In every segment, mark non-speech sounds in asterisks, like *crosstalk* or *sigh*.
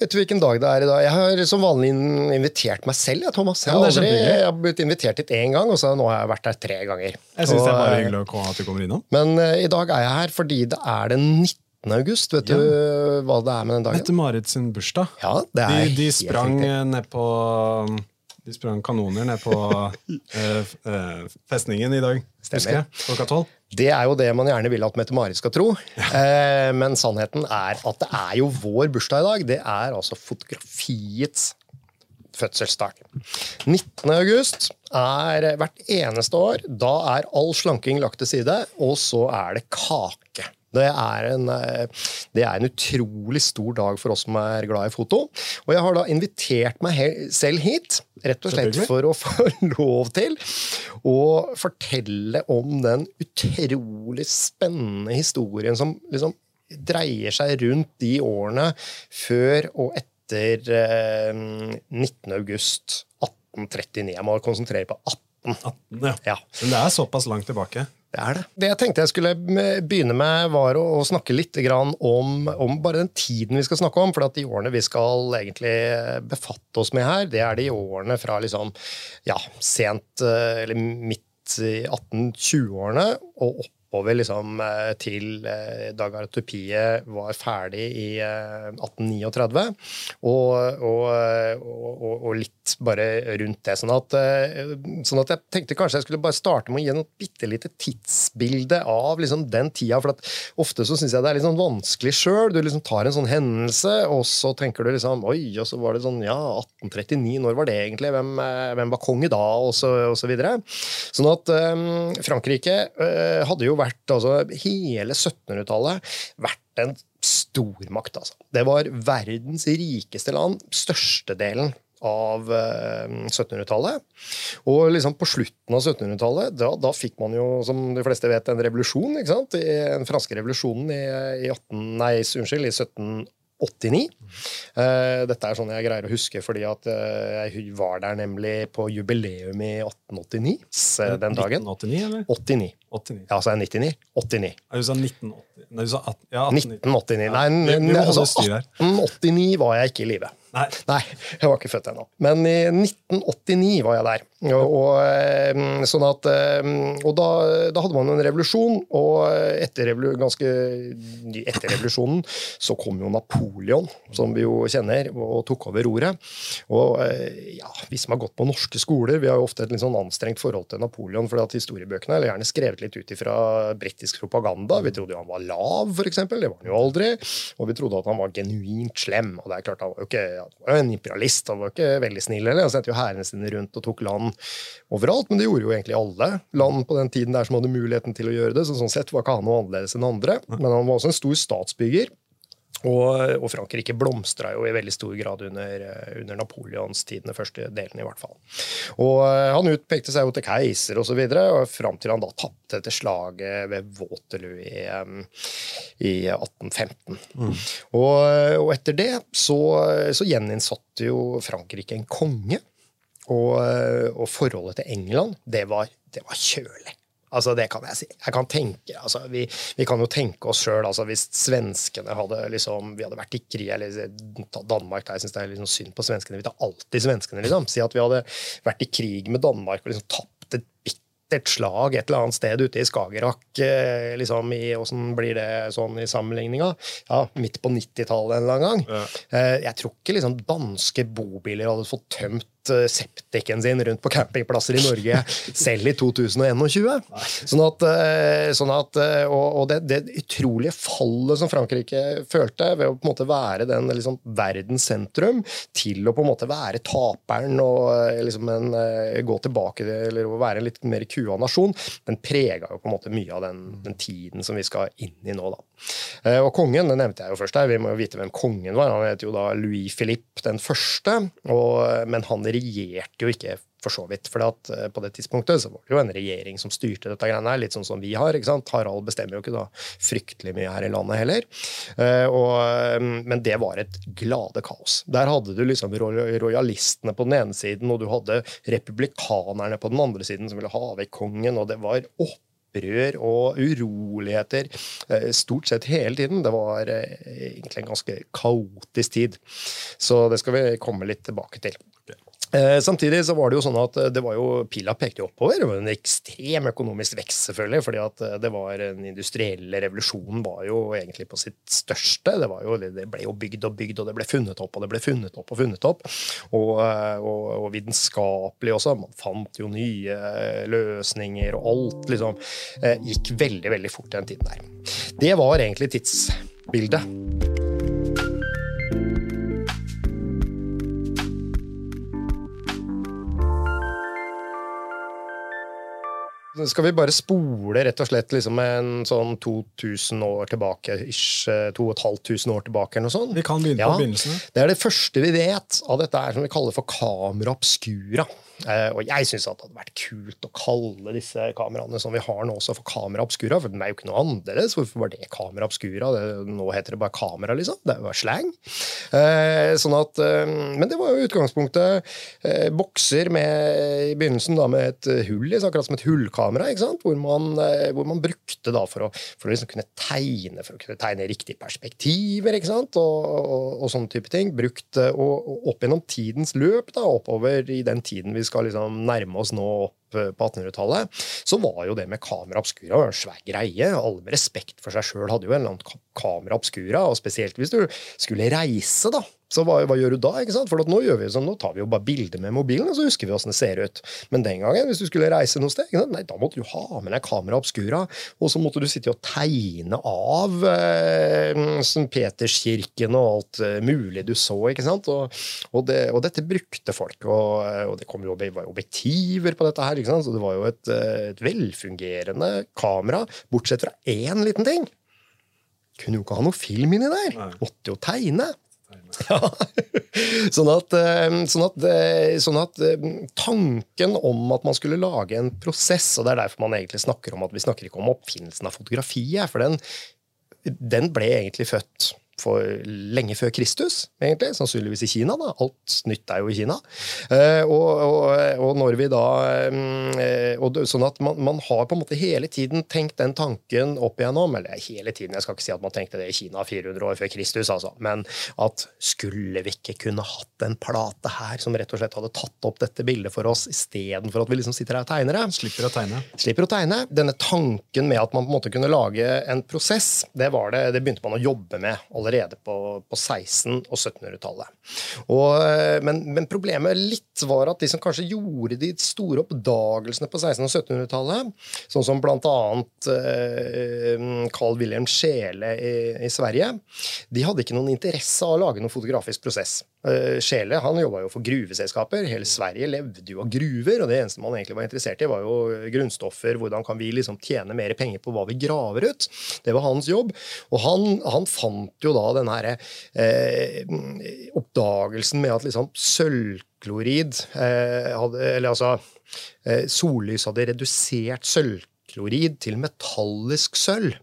vet du hvilken dag det er i dag? Jeg har som vanlig invitert meg selv, jeg, Thomas. Jeg har, aldri, jeg har blitt invitert hit én gang, og så nå har jeg vært der tre ganger. Jeg syns det er bare eh, hyggelig at du kommer innom. Men uh, i dag er jeg her fordi det er den 19. august. Vet du hva det er med den dagen? Mette-Marit sin bursdag. Ja, det er De, de sprang ned på De sprang kanoner ned på *laughs* eh, eh, festningen i dag, Stemmer. husker jeg. Klokka tolv. Det er jo det man gjerne vil at Mette-Marit skal tro. Eh, men sannheten er at det er jo vår bursdag i dag. Det er altså fotografiets fødselsdag. 19. august er hvert eneste år. Da er all slanking lagt til side, og så er det kake. Det er, en, eh, det er en utrolig stor dag for oss som er glad i foto. Og jeg har da invitert meg selv hit, rett og slett for å *laughs* få lov til å fortelle om den utrolig spennende historien som liksom dreier seg rundt de årene før og etter eh, 19. august 1839. Jeg må konsentrere på 18. 18, ja. Ja, Men det er såpass langt tilbake. Det er det. Det jeg tenkte jeg skulle begynne med, var å, snakke litt om, om bare den tiden vi skal snakke om. For de årene vi skal egentlig befatte oss med her, det er de årene fra liksom, ja, sent eh, eller midt i 1820-årene og oppover liksom eh, til eh, dagartopiet var ferdig i eh, 1839. Og, og, og, og, og litt bare rundt det. Sånn at, eh, sånn at jeg tenkte kanskje jeg skulle bare starte med å gi et bitte lite tidsbilde av liksom den tida. For ofte så syns jeg det er litt sånn vanskelig sjøl. Du liksom tar en sånn hendelse, og så tenker du liksom Oi, og så var det sånn Ja, 1839, når var det egentlig? Hvem, eh, hvem var konge da? Og så, og så videre. Sånn at um, Frankrike uh, hadde jo vært, altså hele 1700-tallet, vært en stormakt, altså. Det var verdens rikeste land. Størstedelen av eh, 1700-tallet. Og liksom på slutten av 1700-tallet, da, da fikk man jo, som de fleste vet, en revolusjon. ikke sant? Den franske revolusjonen i, i, 18, nei, unnskyld, i 1789. Uh, dette er sånn jeg greier å huske, fordi at uh, jeg var der nemlig på jubileum i 1889 den dagen. 1989, eller? 89. 89. Ja, så er jeg 99. 89. Ja, Du sa 1980 Nei, du sa 18, ja, 1989. Nei, vi- vi må n- holde altså, 1889 var jeg ikke i live. Nei. Nei, jeg var ikke født ennå. Men i 1989 var jeg der. Og, og, eh, sånn at, eh, og da, da hadde man en revolusjon, og etter, revolu ganske, etter revolusjonen så kom jo Napoleon, som vi jo kjenner, og tok over roret. Og eh, ja, vi som har gått på norske skoler, vi har jo ofte et litt sånn anstrengt forhold til Napoleon, fordi at historiebøkene er gjerne skrevet litt ut ifra britisk propaganda. Vi trodde jo han var lav, eksempel. Det var han jo aldri. Og vi trodde at han var genuint slem. Og det er klart, han var jo ikke han var en imperialist, han var jo ikke veldig snill heller. Han sendte jo hærene sine rundt og tok land overalt, men det gjorde jo egentlig alle land på den tiden der som hadde muligheten til å gjøre det. Så sånn sett var ikke han noe annerledes enn andre. Men han var også en stor statsbygger. Og, og Frankrike blomstra jo i veldig stor grad under, eh, under den første delen i hvert fall. Og eh, Han utpekte seg jo til keiser osv., fram til han da tapte etter slaget ved Waterloo i, eh, i 1815. Og, og etter det så, så gjeninnsatte jo Frankrike en konge. Og, og forholdet til England, det var, det var kjølig. Altså, det kan jeg si. Jeg kan tenke, altså, vi, vi kan jo tenke oss sjøl altså, hvis svenskene hadde liksom, vi hadde vært i krig eller Danmark der, Jeg syns det er liksom synd på svenskene. Vi tar alltid svenskene, liksom. Si at vi hadde vært i krig med Danmark og liksom tapt et bittert slag et eller annet sted ute i Skagerrak. eh, Liksom, i, Åssen blir det sånn i sammenligninga? Ja, midt på 90-tallet en eller annen gang. Ja. Eh, Jeg tror ikke liksom danske bobiler hadde fått tømt septiken sin rundt på campingplasser i Norge *laughs* selv i 2021. Sånn at, eh, sånn at, eh, og og det, det utrolige fallet som Frankrike følte ved å på en måte være den liksom, verdens sentrum, til å på en måte være taperen og eh, liksom en, eh, gå tilbake til- eller være en litt mer kua nasjon, den prega jo på en måte mye av den, den tiden som vi skal inn i nå. da. Eh, Og kongen det nevnte jeg jo først her, vi må jo vite hvem kongen var. Han het jo da Louis Philippe den første, og, men han regjerte jo ikke for så vidt. For uh, på det tidspunktet så var det jo en regjering som styrte dette greiene her, litt sånn som vi har. ikke sant? Harald bestemmer jo ikke da fryktelig mye her i landet heller. Uh, og, um, men det var et glade kaos. Der hadde du liksom rojalistene på den ene siden, og du hadde republikanerne på den andre siden som ville ha vekk kongen, og det var opp opprør og uroligheter stort sett hele tiden. Det var egentlig en ganske kaotisk tid. Så det skal vi komme litt tilbake til. Eh, samtidig så var det jo sånn at eh, det var jo, pila pekte oppover. Det var en ekstrem økonomisk vekst, selvfølgelig. fordi at eh, det var Den industrielle revolusjonen var jo egentlig på sitt største. Det, jo, det, ble jo bygd og bygd, og det ble funnet opp og det ble funnet opp og funnet opp. Og, og, og vitenskapelig også. Man fant jo nye løsninger, og alt liksom gikk veldig, veldig fort den tiden der. Det var egentlig tidsbildet. Skal vi bare spole rett og slett liksom en sånn 2000 år tilbake, ish, 2500 år tilbake? eller noe sånt? Vi kan begynne ja, på begynnelsen. Det er det første vi vet av dette er som vi kaller for kamera obscura. Uh, og jeg syns det hadde vært kult å kalle disse kameraene som vi har nå, også for kamera obscura, for den er jo ikke noe annerledes. Hvorfor var det kamera obscura? Det, nå heter det bare kamera, liksom. Det var slang. Uh, sånn at, uh, men det var jo utgangspunktet. bokser med, i begynnelsen da, med et hull i, akkurat som et hullkamera, ikke sant? Hvor, man, hvor man brukte da for å, for å liksom kunne tegne for å kunne tegne riktige perspektiver ikke sant? Og, og, og sånne type ting. Brukt og, opp gjennom tidens løp, da, oppover i den tiden vi skal liksom nærme oss nå opp eh, på 1800-tallet, så var jo det med kamera obscura en svær greie. Alle med respekt for seg sjøl hadde jo en eller annen kamera obscura, og spesielt hvis du skulle reise, da. Så hva, hva, gjør du da? ikke sant? For nå, gjør vi sånn, nå tar vi jo bare bilder med mobilen, og så husker vi åssen det ser ut. Men den gangen, hvis du skulle reise noe sted, nei, da måtte du ha med deg kamera obscura, og så måtte du sitte og tegne av eh, St. Peterskirken og alt eh, mulig du så. ikke sant? Og, og, det, og dette brukte folk, og, og, det kom jo objektiver på dette her, ikke sant? så det var jo et, eh, et velfungerende kamera, bortsett fra én liten ting. Kunne jo ikke ha noe film inni der. Måtte jo tegne. Ja. *laughs* sånn at, eh, sånn at, eh, sånn at eh, tanken om at man skulle lage en prosess, og det er derfor man egentlig snakker om at vi snakker ikke om oppfinnelsen av fotografiet, for den, den ble egentlig født for lenge før Kristus, egentlig. Sannsynligvis i Kina. da. Alt nytt er jo i Kina. Eh, og, og, og, når vi da eh, og Sånn at man, man, har på en måte hele tiden tenkt den tanken opp igjennom. Eller hele tiden, jeg skal ikke si at man tenkte det i Kina 400 år før Kristus, altså. Men at skulle vi ikke kunne hatt en plate her som rett og slett hadde tatt opp dette bildet for oss, istedenfor at vi liksom sitter her og tegner det? Slipper å tegne. Slipper å tegne. Denne tanken med at man på en måte kunne lage en prosess, det, var det, det begynte man å jobbe med allerede allerede på, på 1600- og 1700-tallet. Eh, men, men, problemet litt var at de som kanskje gjorde de store oppdagelsene på 1600- og 1700-tallet, sånn som bl.a. Eh, Carl Wilhelm Schele i, i Sverige, de hadde ikke noen interesse av å lage noen fotografisk prosess. Eh, han jobba jo for gruveselskaper. Hele Sverige levde jo av gruver. og Det eneste man egentlig var interessert i, var jo grunnstoffer. Hvordan kan vi liksom tjene mer penger på hva vi graver ut? Det var hans jobb. Og han, han fant jo da denne her, eh, oppdagelsen med at liksom sølvklorid eh, hadde, Eller altså eh, Sollys hadde redusert sølvklorid til metallisk sølv.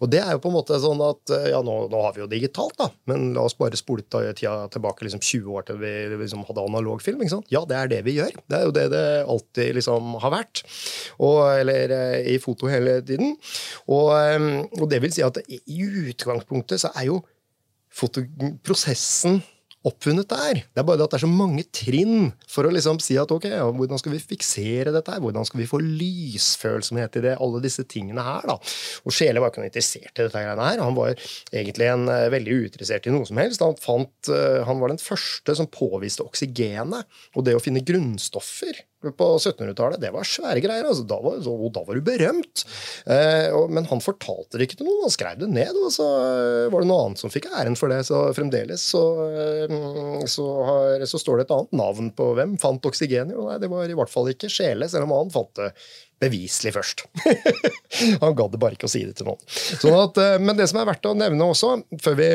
Og det er jo på en måte sånn at ja, nå, nå har vi jo digitalt, da, men la oss bare spole tida tilbake liksom 20 år til vi liksom hadde analog film. ikke sant? Ja, det er det vi gjør. Det er jo det det alltid liksom har vært. Og, eller eh, i foto hele tiden. Og, eh, og det vil si at i utgangspunktet så er jo fotoprosessen oppfunnet der. Det er bare det at det er så mange trinn for å liksom si at ok, ja, hvordan skal vi fiksere dette her? Hvordan skal vi få lysfølsomhet i det? Alle disse tingene her. da. Og Sjele var ikke noe interessert i dette greiene her. Han var egentlig en, uh, veldig uinteressert i noe som helst. Han, fant, uh, han var den første som påviste oksygenet og det å finne grunnstoffer på 1700-tallet, det var svære greier. Altså. Da, var, så, da, var, du berømt. Eh, og, men han fortalte det ikke til noen, han skrev det ned. Og så eh, var det noe annet som fikk æren for det. Så fremdeles så, eh, så, har, så står det et annet navn på hvem fant oksygen. Jo, nei, det var i hvert fall ikke Sjele, selv om han fant det beviselig først. *laughs* han gadd bare ikke å si det til noen. Sånn at, eh, men det som er verdt å nevne også, før vi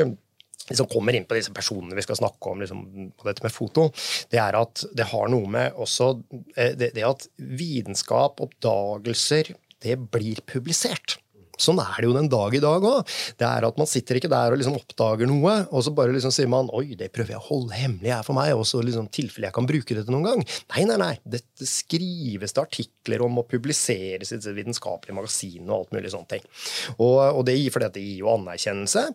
liksom kommer inn på disse personene vi skal snakke om liksom, på dette med foto, det er at det har noe med også eh, det, det at vitenskap, oppdagelser, det blir publisert. Sånn er det jo den dag i dag òg. Det er at Man sitter ikke der og liksom oppdager noe, og så bare liksom sier man oi, det prøver jeg å holde hemmelig her for meg, og så liksom tilfelle jeg kan bruke dette noen gang. Nei, nei, nei. Dette skrives det artikler om og publiseres i vitenskapelige magasiner og alt mulig sånne ting. Og, og, det gir fordi det gir jo anerkjennelse,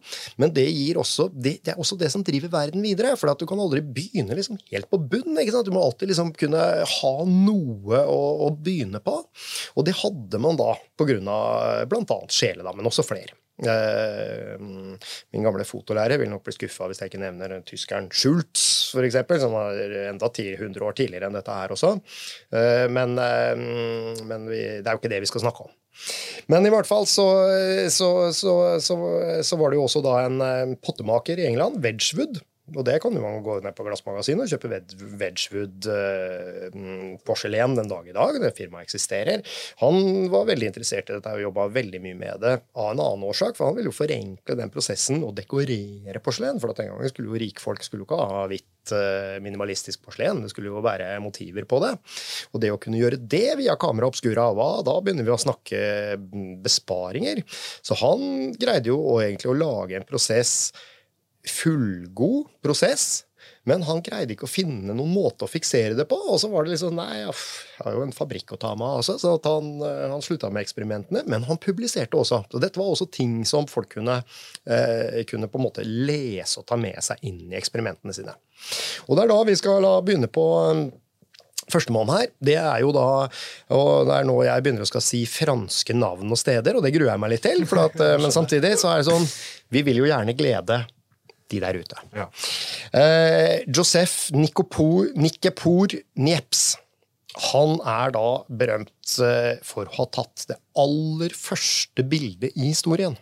men det, gir også, det, det, er også det som driver verden videre. For du kan aldri begynne liksom helt på bunn. ikke sant? Du må alltid liksom kunne ha noe å, å begynne på. Og det hadde man da på grunn av blant annet sjele, da, men også flere. Eh, min gamle fotolærer vil nok bli skuffa hvis jeg ikke nevner tyskeren Schultz, f.eks., som var enda 100 år tidligere enn dette her også. Eh, men, eh, men vi, det er jo ikke det vi skal snakke om. Men i hvert fall så, så, så, så var det jo også da en pottemaker i England, Wedgwood, og det kan jo man gå ned på Glassmagasinet og kjøpe Wedgwood-porselen eh, den dag i dag. Det firmaet eksisterer. Han var veldig interessert i dette og jobba veldig mye med det av en annen årsak. For han ville jo forenkle den prosessen og dekorere porselen. For den gangen skulle jo rikfolk skulle ikke ha hvitt eh, minimalistisk porselen. Det skulle jo være motiver på det. Og det å kunne gjøre det via kamera obscura, da begynner vi å snakke besparinger. Så han greide jo egentlig å lage en prosess fullgod prosess. Men han greide ikke å finne noen måte å fiksere det på. Og så var det liksom Nei, jeg har jo en fabrikk å ta meg av også. Så han, eh, han slutta med eksperimentene. Men han publiserte også. Så dette var også ting som folk kunne, eh, kunne på en måte lese og ta med seg inn i eksperimentene sine. Og det er da vi skal begynne på eh, Førstemann her, det er jo da og det er nå jeg begynner å skal si franske navn og steder, og det gruer jeg meg litt til. At, eh, men samtidig så er det sånn Vi vil jo gjerne glede de der ute. Ja. Eh, Josef Nikepor Nieps. Han er da berømt eh, for å ha tatt det aller første bildet i historien.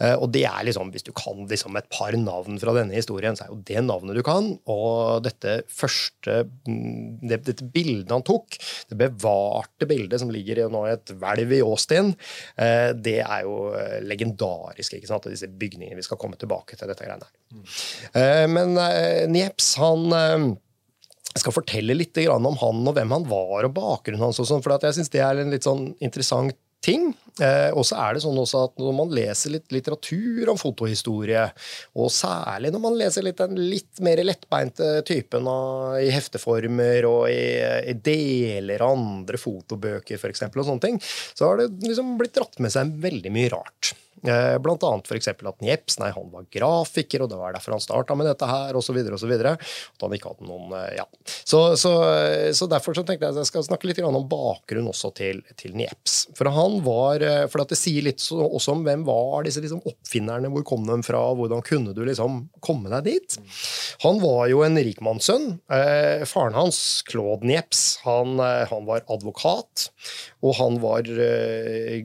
Uh, og det er liksom, Hvis du kan liksom et par navn fra denne historien, så er jo det navnet du kan. Og dette første mm, det, Dette bildet han tok, det bevarte bildet som ligger i et hvelv i Austin, uh, det er jo eh, legendarisk. ikke sant, Disse bygningene. Vi skal komme tilbake til dette greiene her. Men Nieps, han jeg skal fortelle litt om han og hvem han var og bakgrunnen hans. sånn, for jeg synes det er en litt sånn interessant ting. Eh, og så er det sånn også at når man leser litt litteratur om fotohistorie, og særlig når man leser litt den litt mer lettbeinte typen av, i hefteformer og i, i deler av andre fotobøker f.eks., og så har det liksom blitt dratt med seg veldig mye rart. Eh, blant annet f.eks. at Nieps nei, han var grafiker, og det var derfor han starta med dette her, osv. At han ikke hadde noen eh, Ja. Så, så, så, derfor så tenkte jeg at jeg skal snakke litt om bakgrunnen også til, til Nieps. For han var, eh, for det sier litt også om hvem var disse liksom, oppfinnerne, hvor kom de fra, hvordan kunne du liksom komme deg dit? Han var jo en rikmannssønn. Faren hans, Claude Nieps, han, han var advokat, og han var eh,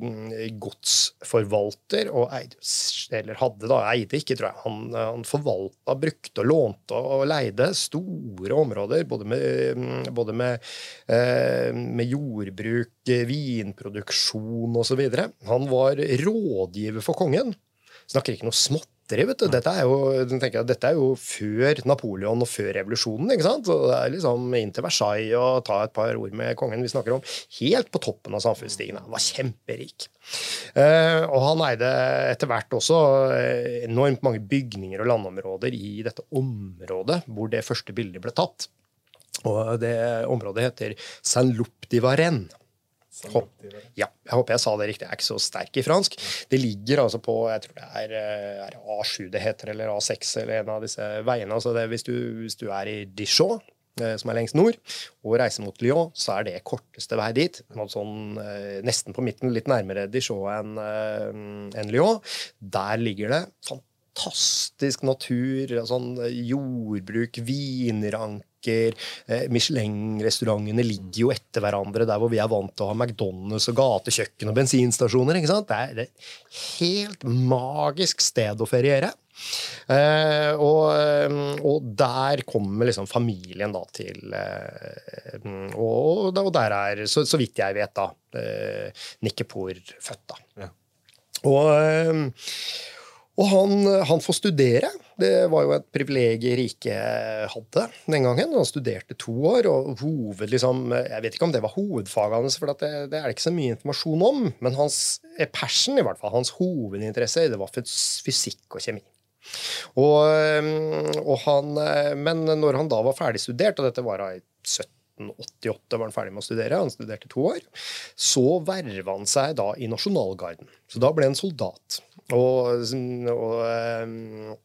godsforvalter og eide, eller hadde da, eide ikke, tror jeg. Han, han forvalta, brukte og lånte og leide store områder, både med, både med, eh, med jordbruk, vinproduksjon osv. Han var rådgiver for kongen. Snakker ikke noe smått vet du. Dette er, jo, jeg, dette er jo før Napoleon og før revolusjonen. ikke sant? Så det er liksom inn til Versailles og ta et par ord med kongen. Vi snakker om helt på toppen av samfunnsstigen. Han var kjemperik. Uh, og han eide etter hvert også eh, enormt mange bygninger og landområder i dette området hvor det første bildet ble tatt. Og det området heter Saint-Loup de Ja, jeg håper jeg sa det riktig. Jeg er ikke så sterk i fransk. Det ligger altså på jeg tror det er, eh, er A7 det heter, eller A6, eller en av disse veiene. Altså det, hvis, du, hvis, du, er i Dijon, eh, som er lengst nord, og reiser mot Lyon, så er det korteste vei dit. Sånn, eh, nesten på midten, litt nærmere Dijon enn en Lyon. Der ligger det fantastisk natur, sånn jordbruk, vinrank butikker. Eh, Michelin-restaurantene ligger jo etter hverandre der hvor vi er vant til å ha McDonald's og gatekjøkken og bensinstasjoner. ikke sant? Det er et helt magisk sted å feriere. Eh, og, eh, og, der kommer liksom familien da til eh, og, og, der er, så, så, vidt jeg vet, da, eh, Nikkepor født. da. Ja. Og, og han, han, får studere Det var jo et privilegium riket hadde den gangen. Han studerte to år, og hoved, liksom, jeg vet ikke om det var hovedfaget hans, for det, det, er det ikke så mye informasjon om. Men hans passion, i hvert fall, hans hovedinteresse, det var fysikk og kjemi. Og, og han, men når han da var ferdig studert, og dette var i 1788 var han ferdig med å studere, han studerte to år, så verva han seg da i Nasjonalgarden. Så da ble han soldat. Og, og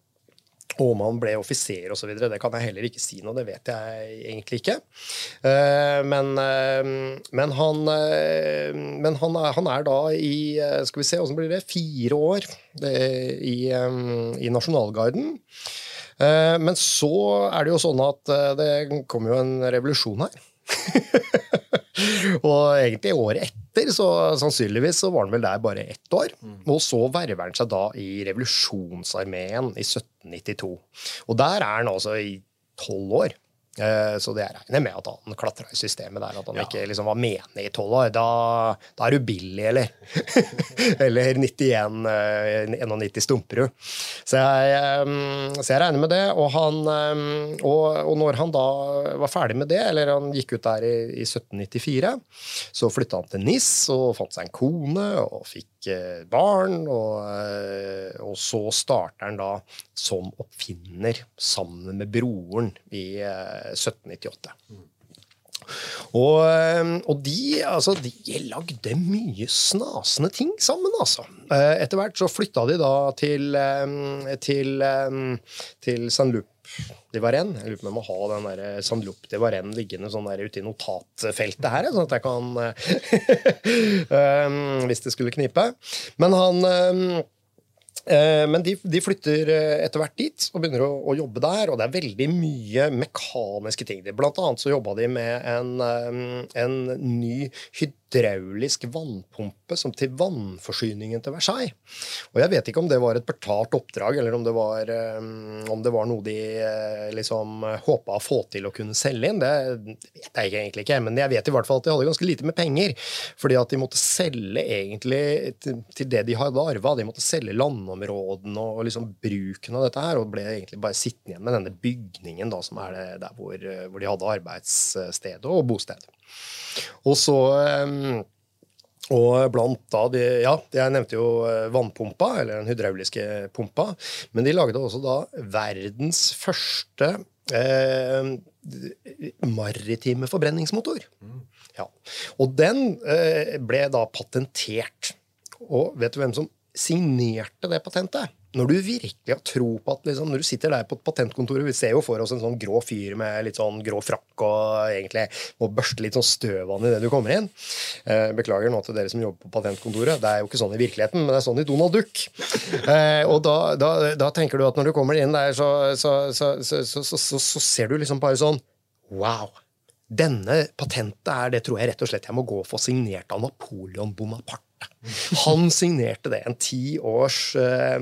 og om han ble offiser osv., det kan jeg heller ikke si noe. Det vet jeg egentlig ikke. Eh, men, eh, men, han, eh, men han, er, han, er, da i Skal vi se, åssen blir det? Fire år i, i Nasjonalgarden. Men så er det jo sånn at det kommer jo en revolusjon her. *laughs* og egentlig året etter, så sannsynligvis så var han vel der bare ett år. Mm. Og så verver han seg da i revolusjonsarmeen i 1792. Og der er han altså i tolv år. Eh, så det jeg regner med at han klatra i systemet der. At han ja. ikke liksom var menig i tolv år. Da, da, er du billig, eller? *laughs* eller 91, 91 eh, Stumperud. Så eh, så jeg regner med det. Og, han, og, og, når han da var ferdig med det, eller han gikk ut der i, i 1794, så flytta han til NIS og fant seg en kone og fikk barn. Og, og så starter han da som oppfinner sammen med broren i 1798. Og, ehm, og de, altså, de lagde mye snasende ting sammen, altså. Eh, etter hvert så flytta de da til, til, til Saint-Loup de Varenne. Jeg lurer på om jeg må ha den der Saint-Loup de Varenne liggende sånn der ute i notatfeltet her, sånn at jeg kan *laughs* Hvis det skulle knipe. Men han um, men de, de, flytter eh, etter hvert dit og begynner å, å, jobbe der. Og det er veldig mye mekaniske ting. Blant annet så jobba de med en, eh, en ny hydro hydraulisk vannpumpe som til vannforsyningen til Versailles. Og Jeg vet ikke om det var et betalt oppdrag, eller om det var, um, om det var noe de uh, liksom håpa å få til å kunne selge inn. Det vet jeg egentlig ikke, men jeg vet i hvert fall at de hadde ganske lite med penger. Fordi at de måtte selge egentlig til, det de hadde arva. De måtte selge landområdene og, liksom bruken av dette her, og ble egentlig bare sittende igjen med denne bygningen da, som er der hvor, hvor de hadde arbeidsstedet og bosted. Og så og blant da de, Ja, jeg nevnte jo eh, vannpumpa, eller den hydrauliske pumpa. Men de lagde også da verdens første eh, maritime forbrenningsmotor. Ja. Og den eh, ble da patentert. Og vet du hvem som signerte det patentet? Når du virkelig har tro på at liksom, Når du sitter der på et patentkontor Vi ser jo for oss en sånn grå fyr med litt sånn grå frakk og egentlig må børste litt sånn støv av idet du kommer inn. Eh, beklager nå til dere som jobber på patentkontoret. Det er jo ikke sånn i virkeligheten, men det er sånn i Donald Duck. Eh, og da, da, da, tenker du at når du kommer inn der, så, så, så, så ser du liksom bare sånn Wow! Denne patentet er det tror jeg rett og slett jeg må gå og få signert av Napoleon Bonaparte. Han signerte det. En ti års eh,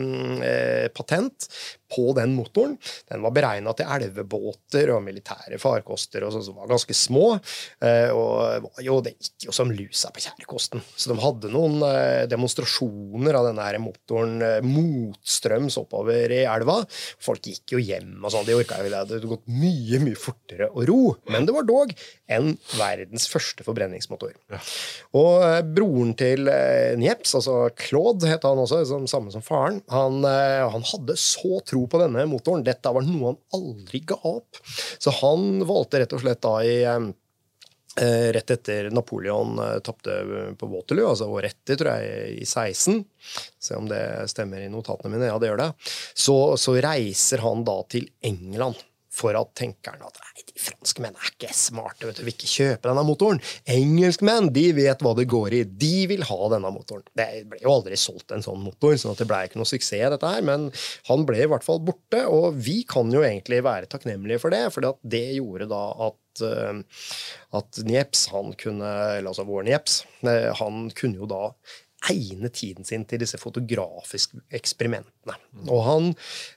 eh patent på den motoren. Den var beregna til elvebåter og militære farkoster og sånn som var ganske små. Eh, og jo, det gikk jo som lusa på kjærekosten. Så de hadde noen eh, demonstrasjoner av denne her motoren eh, motstrøms oppover i elva. Folk gikk jo hjem og sånn. De orka jo det Det hadde gått mye, mye fortere å ro. Men det var dog en verdens første forbrenningsmotor. Og broren til Nieps, altså Claude het han også, som, samme som faren, han, han hadde så tro på denne motoren. Dette var noe han aldri ga opp. Så han valgte rett og slett da i eh, rett etter Napoleon eh, tapte på Waterloo, altså året etter, tror jeg, i 16 Se om det stemmer i notatene mine. Ja, det gjør det. Så, så reiser han da til England for at tenkeren at nei, de franske menn er ikke smarte, vet du, vil ikke kjøpe denne motoren. Engelskmenn de vet hva det går i. De vil ha denne motoren. Det ble jo aldri solgt en sånn motor, så det ble ikke noe suksess, dette her, men han ble i hvert fall borte. Og vi kan jo egentlig være takknemlige for det, for det gjorde da at uh, at Nieps, han kunne, eller altså vår Nieps, eh, han kunne jo da egne tiden sin til disse fotografiske eksperimentene. Og han,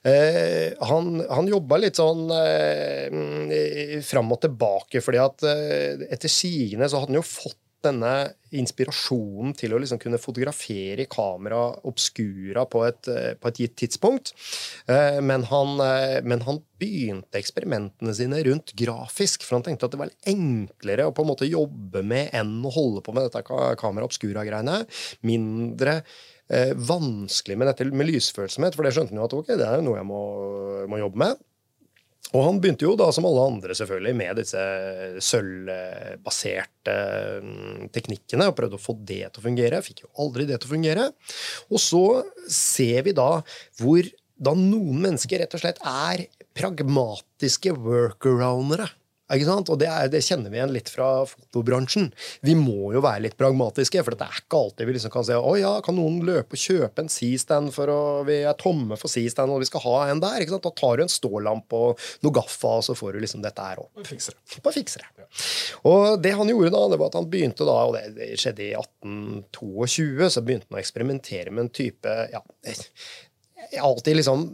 eh, han, han jobba litt sånn eh, fram og tilbake, fordi at eh, etter sigende så hadde han jo fått denne inspirasjonen til å liksom kunne fotografere i kamera obskura på et, eh, på et gitt tidspunkt. Eh, men han, eh, men han, begynte eksperimentene sine rundt grafisk, for han tenkte at det var enklere å på en måte jobbe med enn å holde på med dette kamera obskura-greiene. Mindre vanskelig med dette med lysfølsomhet, for det skjønte han jo at ok, det er noe jeg må, må jobbe med. Og han begynte jo da, som alle andre, selvfølgelig, med disse sølvbaserte mm, teknikkene og prøvde å få det til å fungere. Fikk jo aldri det til å fungere. Og så ser vi da hvor da noen mennesker rett og slett er pragmatiske workaroundere. Og det, er, det, kjenner vi igjen litt fra fotobransjen. Vi må jo være litt pragmatiske, for det er ikke alltid vi liksom kan si å ja, kan noen løpe og kjøpe en C-stand for å Vi er tomme for C-stand, og vi skal ha en der. Da tar du en stålampe og noe gaffa, og så får du liksom dette her opp. Bare fikser det. Ja. Og det han gjorde da, det var at han begynte da, og det, det skjedde i 1822, så begynte han å eksperimentere med en type ja, jeg har alltid liksom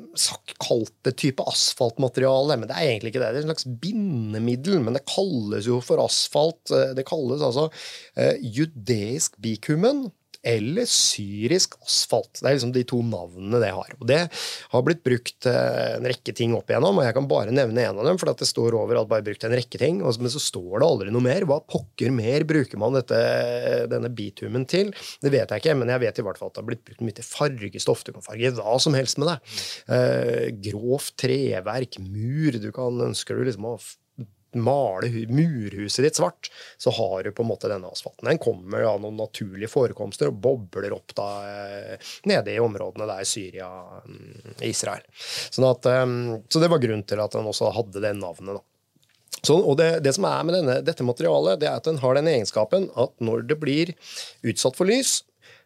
kalt det type asfaltmateriale, men det er egentlig ikke det. Det er en slags bindemiddel, men det kalles jo for asfalt. Det kalles altså uh, judeisk bikumen eller syrisk asfalt. Det er liksom de to navnene det har. Og Det har blitt brukt eh, en rekke ting opp igjennom, og jeg kan bare nevne en av dem, for det står over at bare brukt en rekke ting, men så står det aldri noe mer. Hva pokker mer bruker man dette, denne bitumen til? Det vet jeg ikke, men jeg vet i hvert fall at det har blitt brukt mye til fargestoff. Du kan farge hva som helst med det. Eh, grovt treverk, mur. Du kan, ønsker du liksom å male murhuset ditt svart, så har du på en måte denne asfalten. Den kommer av noen naturlige forekomster og bobler opp da eh, nede i områdene der Syria, mm, Israel. Sånn at, eh, så det var grunnen til at den også hadde det navnet. da. Så, og det, det, som er med denne, dette materialet, det er at den har den egenskapen at når det blir utsatt for lys,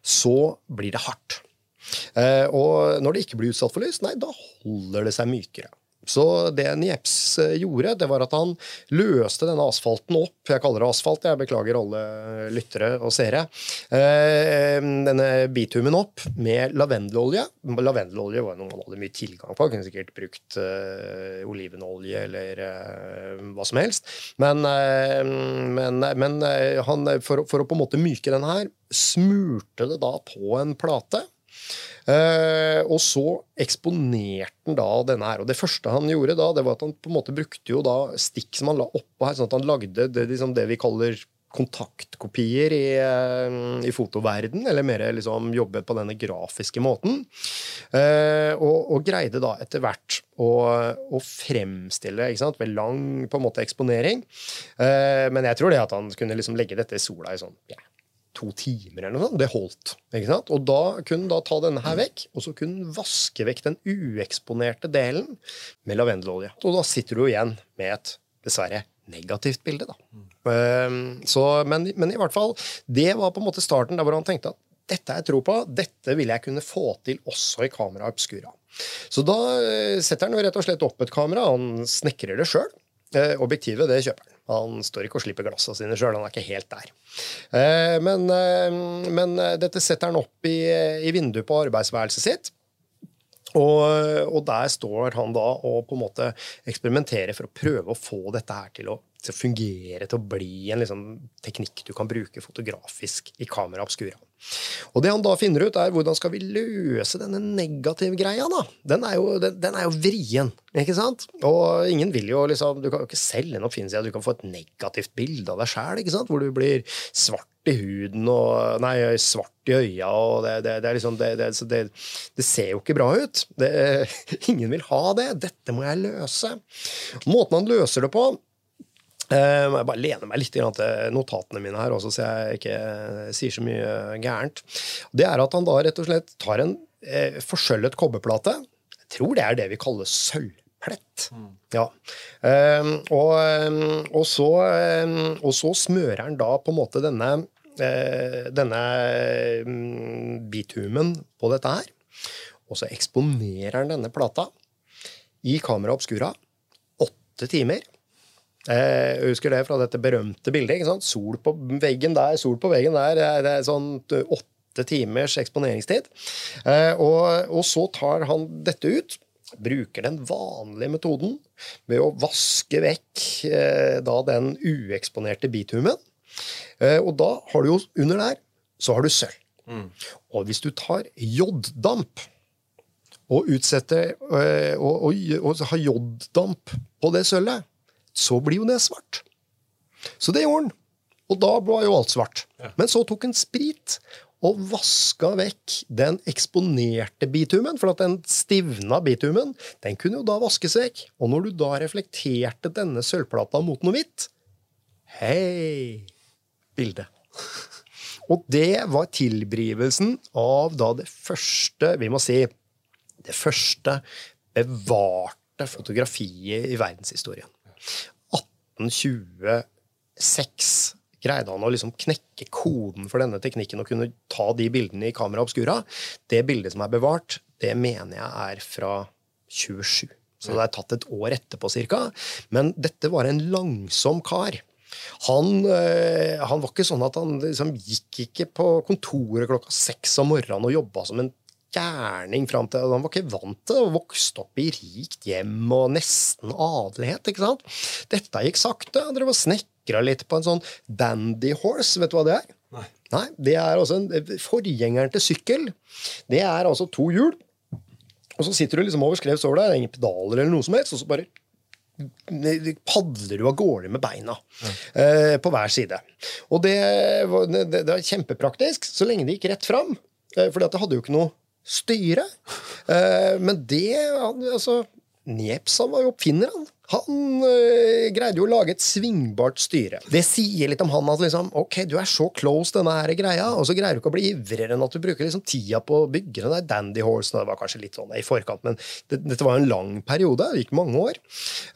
så blir det hardt. Eh, og når det ikke blir utsatt for lys, nei, da holder det seg mykere. Så det Nieps eh, gjorde, det var at han løste denne asfalten opp. Jeg kaller det asfalt, jeg beklager alle lyttere og seere. Eh, denne bitumen opp med lavendelolje. Lavendelolje var noe man hadde mye tilgang på. Kunne sikkert brukt uh, olivenolje eller hva som helst. Men, men, men han, for, for, å på en måte myke den her, smurte det da på en plate. Uh, og så eksponerte han da denne her. Og det første han gjorde da, det var at han på en måte brukte jo da stikk som han la oppå her, sånn at han lagde det, liksom det vi kaller kontaktkopier i, uh, i fotoverden, eller mer liksom jobbet på denne grafiske måten. Uh, og, og, greide da etter hvert å, å fremstille sant, ved lang på en måte eksponering. men jeg tror det at han kunne liksom legge dette i sola i sånn yeah, to timer eller noe sånt. Det holdt. ikke sant? Og da kunne den da ta denne her vekk, og så kunne den vaske vekk den ueksponerte delen med lavendelolje. Og da sitter du igjen med et dessverre negativt bilde, da. Mm. Så, men, men, i hvert fall, det var på en måte starten der hvor han tenkte at dette er tro på, dette vil jeg kunne få til også i kamera obscura. Så da eh, setter han rett og slett opp et kamera, han snekrer det sjøl. Eh, objektivet det kjøper han. Han står ikke og slipper glassene sine sjøl, han er ikke helt der. Eh, men, eh, men dette setter han opp i, i vinduet på arbeidsværelset sitt. Og, og, der står han da og på en måte eksperimenterer for å prøve å få dette her til å, til å fungere, til å bli en liksom, teknikk du kan bruke fotografisk i kamera obscura. Og det han da finner ut, er hvordan skal vi løse denne negative greia, da? Den er jo, den, den er jo vrien, ikke sant? Og ingen vil jo liksom Du kan jo ikke selge en oppfinnelse at du kan få et negativt bilde av deg sjæl, hvor du blir svart i huden og Nei, svart i øya, og det, det, det er liksom det, det, ser jo ikke bra ut. *laughs* ingen vil ha det. Dette må jeg løse. Måten han løser det på, Uh, jeg bare lener meg litt til notatene mine her, også, så jeg ikke sier så mye gærent. Det er at han da rett og slett tar en uh, forsølvet kobberplate. Jeg tror det er det vi kaller sølvplett. Mm. Ja. Uh, og, og, så, og, så, smører han da på en måte denne, denne um, bitumen på dette her. Og så eksponerer han denne plata i kamera obscura åtte timer. Eh, jeg husker det fra dette berømte bildet. ikke sant? Sol på veggen der, sol på veggen der. Det er sånn åtte timers eksponeringstid. Eh, og, og så tar han dette ut. Bruker den vanlige metoden ved å vaske vekk eh, da den ueksponerte bitumen. Eh, og da har du jo under der så har du sølv. Og hvis du tar joddamp og utsetter øh, og, og, og har joddamp på det sølvet, så blir jo det svart. Så det gjorde han. Og da ble jo alt svart. Men så tok han sprit og vaska vekk den eksponerte bitumen. For at den stivna bitumen den kunne jo da vaskes vekk. Og når du da reflekterte denne sølvplata mot noe hvitt Hei! Bilde. *laughs* Og det var tilbrivelsen av da det første, vi må si, det første bevarte fotografiet i verdenshistorien. 1826 greide han å liksom knekke koden for denne teknikken og kunne ta de bildene i kamera obscura. Det bildet som er bevart, det mener jeg er fra 27. Så det er tatt et år etterpå cirka. Men dette var en langsom kar. Han, øh, han var ikke sånn at han liksom gikk ikke på kontoret klokka seks om morgenen og jobba som en gærning fram til Han var ikke vant til å vokse opp i rikt hjem og nesten adelighet. ikke sant? Dette gikk sakte. Han drev og snekra litt på en sånn dandy horse. Vet du hva det er? Nei. Nei, Det er altså en, forgjengeren til sykkel. Det er altså to hjul. Og så sitter du liksom over skrevs over deg, det er ingen pedaler eller noe som helst, og så bare padler du av gårde med beina eh, på hver side. Og det, var- det, det var kjempepraktisk så lenge det gikk rett fram. Eh, for det hadde jo ikke noe styre. Eh, men det altså, Niepsan var jo oppfinneren. Han øh, greide jo å lage et svingbart styre. Det sier litt om han at liksom, ok, du er så close denne her greia, og så greier du ikke å bli ivrigere enn at du bruker liksom tida på å bygge den der dandy horse. Det var kanskje litt sånn i forkant, men det, dette var en lang periode. Det gikk mange år.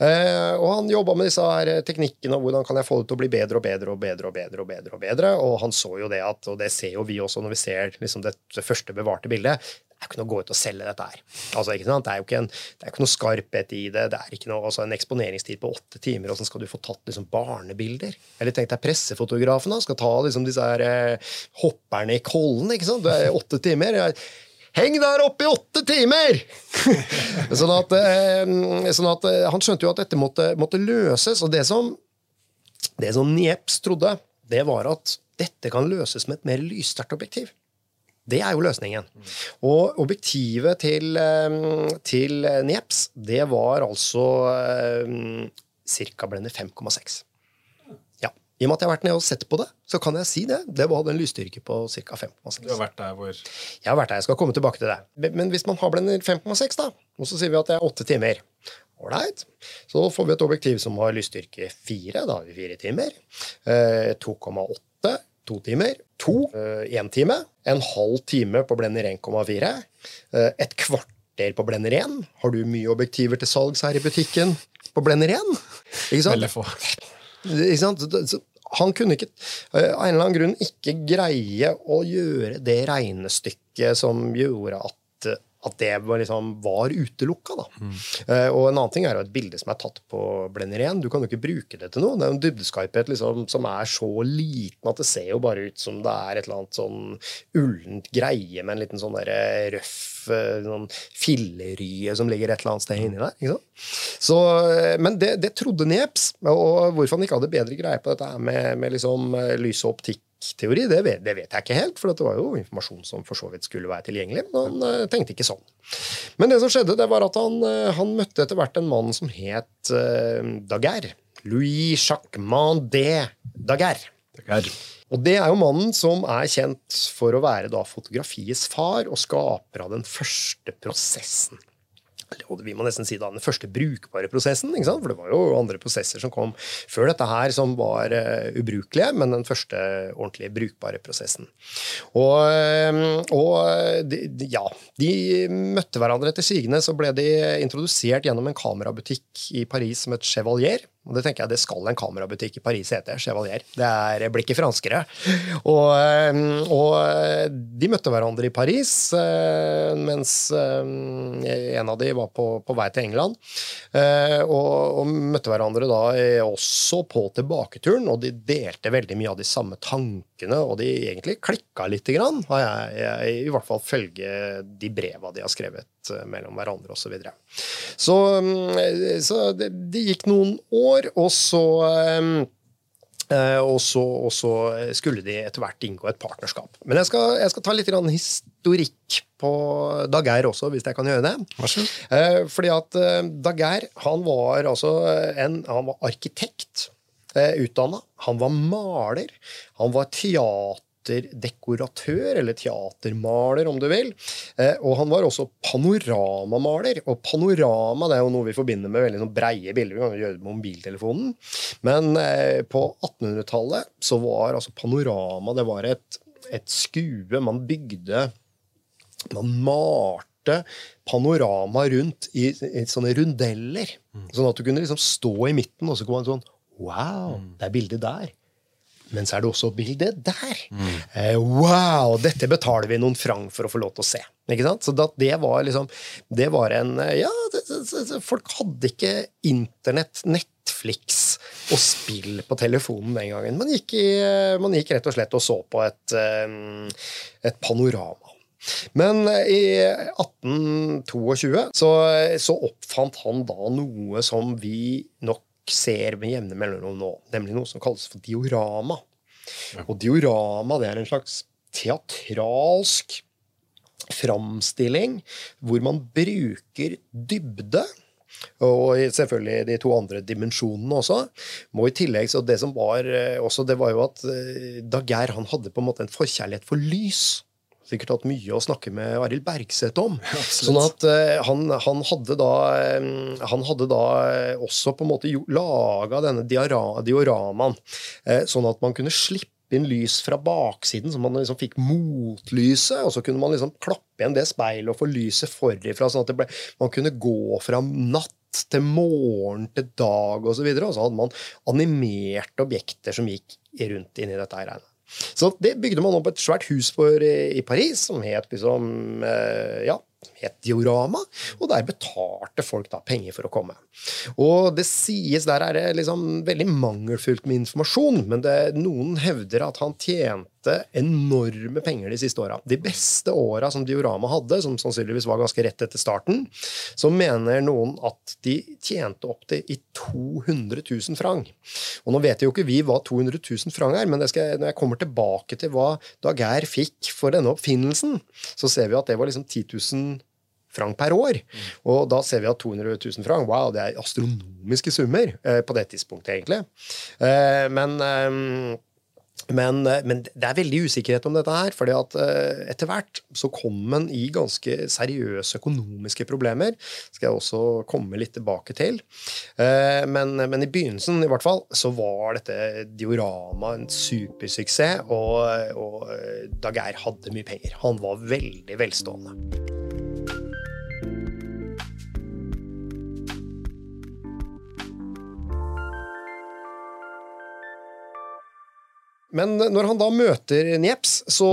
Eh, og han jobba med disse her teknikkene og hvordan kan jeg få det til å bli bedre og bedre og bedre og bedre. Og bedre og bedre, og han så jo det at, og det ser jo vi også når vi ser liksom det, det første bevarte bildet, er ikke noe å gå ut og selge dette her. Altså? Det er jo ikke, en, det er ikke noe skarphet i det. Det er ikke noe, altså, en eksponeringstid på åtte timer, så skal du få tatt liksom, barnebilder. Eller tenk deg pressefotografen da, skal ta liksom, disse her, eh, hopperne i Kollen. ikke sant? Det er åtte timer. Heng der oppe i åtte timer! *laughs* sånn at, eh, sånn at eh, Han skjønte jo at dette måtte, måtte løses. Og det som, det som Nieps trodde, det var at dette kan løses med et mer lyssterkt objektiv. Det er jo løsningen. Og objektivet til, eh, til Nieps, det var altså ca. blende 5,6. Ja. I og med at jeg har vært nede og sett på det, så kan jeg si det. Det var en lysstyrke på ca. 5,6. Du har vært der hvor Jeg har vært der, jeg skal komme tilbake til det. Men- hvis man har blender 5,6, da, og så sier vi at det er åtte timer Ålreit. Så får vi et objektiv som har lysstyrke 4, da har vi fire timer. Eh, 2,8 to timer. To én time. En halv time på blender 1,4. Eh, et kvarter på blender 1. Har du mye objektiver til salgs her i butikken på blender 1? Ikke sant? Veldig få. Ikke sant? Han kunne ikke, eh, av en eller annen grunn ikke greie å gjøre det regnestykket som gjorde at, at det var, liksom, var utelukka. Da. Eh, og en annen ting er jo et bilde som er tatt på blender 1. Du kan jo ikke bruke det til noe. Det er en dybdeskarphet liksom, som er så liten at det ser jo bare ut som det er et eller annet sånn ullent greie med en liten sånn der røff eh, sånn fillerye som ligger et eller annet sted inni der. Ikke sant? Så, eh, men det, det trodde Niepce, og hvorfor han ikke hadde bedre greie på dette med, med liksom eh, lys- og optikkteori, det vet, det vet jeg ikke helt, for det var jo informasjon som for så vidt skulle være tilgjengelig, men han eh, tenkte ikke sånn. Men det som skjedde, det var at han, eh, han møtte etter hvert en mann som het uh, Daguerre. Louis Jacquemont de Daguerre. Er Og det er jo mannen som er kjent for å være da fotografiets far og skaper av den første prosessen. Og vi må nesten si da den første brukbare prosessen, for det var jo andre prosesser som kom før dette her som var uh, ubrukelige, men den første ordentlig brukbare prosessen. Og, eh, og de, de- ja, de møtte hverandre etter sigende, så ble de introdusert gjennom en kamerabutikk i Paris som het Chevalier. Og det tenker jeg det skal en kamerabutikk i Paris hete. Chevalier. Det er blikket franskere. Og, eh, og de møtte hverandre i Paris, eh, mens eh, en av de var på, på vei til England. Eh, Og, og møtte hverandre da eh, også på tilbaketuren, og de delte veldig mye av de samme tankene, og de egentlig klikka lite grann, har jeg, jeg i hvert fall følge de breva de har skrevet eh, mellom hverandre, osv. Så, videre. så mm, så det, det gikk noen år, og så eh, Eh, og, så, og, så, skulle de etter hvert inngå et partnerskap. Men jeg skal, jeg skal ta litt historikk på Dag Geir også, hvis jeg kan gjøre det. Eh, fordi at eh, Dag Geir han var altså en, han var arkitekt eh, utdanna. Han var maler. Han var teater teaterdekoratør, eller teatermaler, om du vil. Eh, og han var også panoramamaler. Og panorama det er jo noe vi forbinder med veldig sånn breie bilder. Vi kan gjøre det med mobiltelefonen. Men eh, på 1800-tallet så var altså panorama det var et, et skue man bygde Man malte panorama rundt i, i sånne rundeller. Mm. Sånn at du kunne liksom stå i midten, og så kom man sånn Wow, mm. det er bildet der. Men så er det også bildet der. Mm. Wow! Dette betaler vi noen franc for å få lov til å se. Ikke sant? Så det var liksom Det var en eh, Ja, folk hadde ikke internett, Netflix og spill på telefonen den gangen. Man gikk, i, eh, man gikk rett og slett og så på et, et panorama. Men i 1822 så, så oppfant han da noe som vi nok ser med jevne mellomrom nå, nemlig noe som kalles for diorama. Ja. Og diorama det er en slags teatralsk framstilling hvor man bruker dybde. Og selvfølgelig de to andre dimensjonene også. Må i tillegg, så Det som var eh, også, det var jo at eh, Daguerre han hadde på en måte en forkjærlighet for lys sikkert hatt mye å snakke med Arild Bergseth om. sånn at uh, han, han, hadde da, um, han hadde da også på en måte laga denne dioramaen, uh, sånn at man kunne slippe inn lys fra baksiden, så man liksom fikk motlyset. Og så kunne man liksom klappe igjen det speilet og få lyset forifra, sånn at ble, man kunne gå fra natt til morgen til dag osv. Og, så og så hadde man animerte objekter som gikk rundt inni dette regnet. Så det bygde man opp et svært hus for i Paris, som het liksom eh, Ja, het Diorama, og der betalte folk da penger for å komme. Og det sies der er det liksom veldig mangelfullt med informasjon, men det, noen hevder at han tjente enorme penger de siste åra. De beste åra som Diorama hadde, som sannsynligvis var ganske rett etter starten, så mener noen at de tjente opp til i 200 000 franc. Og nå vet jo ikke vi hva 200 000 franc er, men skal, når jeg kommer tilbake til hva Daguerre fikk for denne oppfinnelsen, så ser vi at det var liksom 10 000 franc per år. Mm. Og da ser vi at 200 000 franc wow, det er astronomiske summer eh, på det tidspunktet, egentlig. Eh, men eh, men, eh, men, det er veldig usikkerhet om dette her. fordi at uh, etter hvert så kom man i ganske seriøse økonomiske problemer. Skal jeg også komme litt tilbake til. Uh, men, men, i begynnelsen i hvert fall, så var dette diorama en supersuksess. Og, og Daguerre hadde mye penger. Han var veldig velstående. Men når han da møter Nieps, så,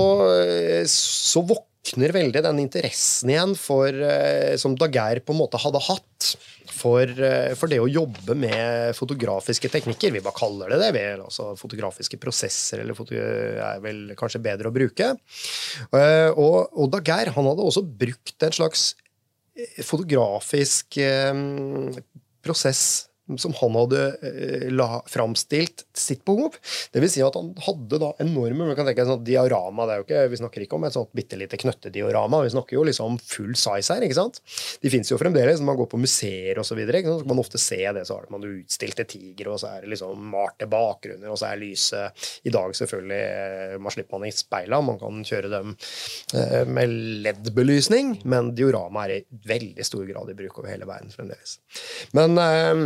så våkner veldig den interessen igjen for, eh, som Daguerre på en måte hadde hatt for, eh, for, det å jobbe med fotografiske teknikker. Vi bare kaller det det. Vel, altså fotografiske prosesser eller foto er vel kanskje bedre å bruke. Eh, og, og Daguerre han hadde også brukt en slags fotografisk prosess som han hadde eh, la, framstilt sitt behov. Det vil si at han hadde da enorme man kan tenke sånn diorama, det er jo ikke, Vi snakker ikke om et sånt bitte lite knøttediorama, vi snakker jo liksom full size her. ikke sant? De fins jo fremdeles når man går på museer osv. Så, videre, så kan man ofte se det. Så har man utstilte tigre, og så er det liksom malte bakgrunner, og så er lyset I dag selvfølgelig eh, man slipper man i speila, man kan kjøre dem eh, med LED-belysning, men diorama er i veldig stor grad i bruk over hele verden fremdeles. Men eh,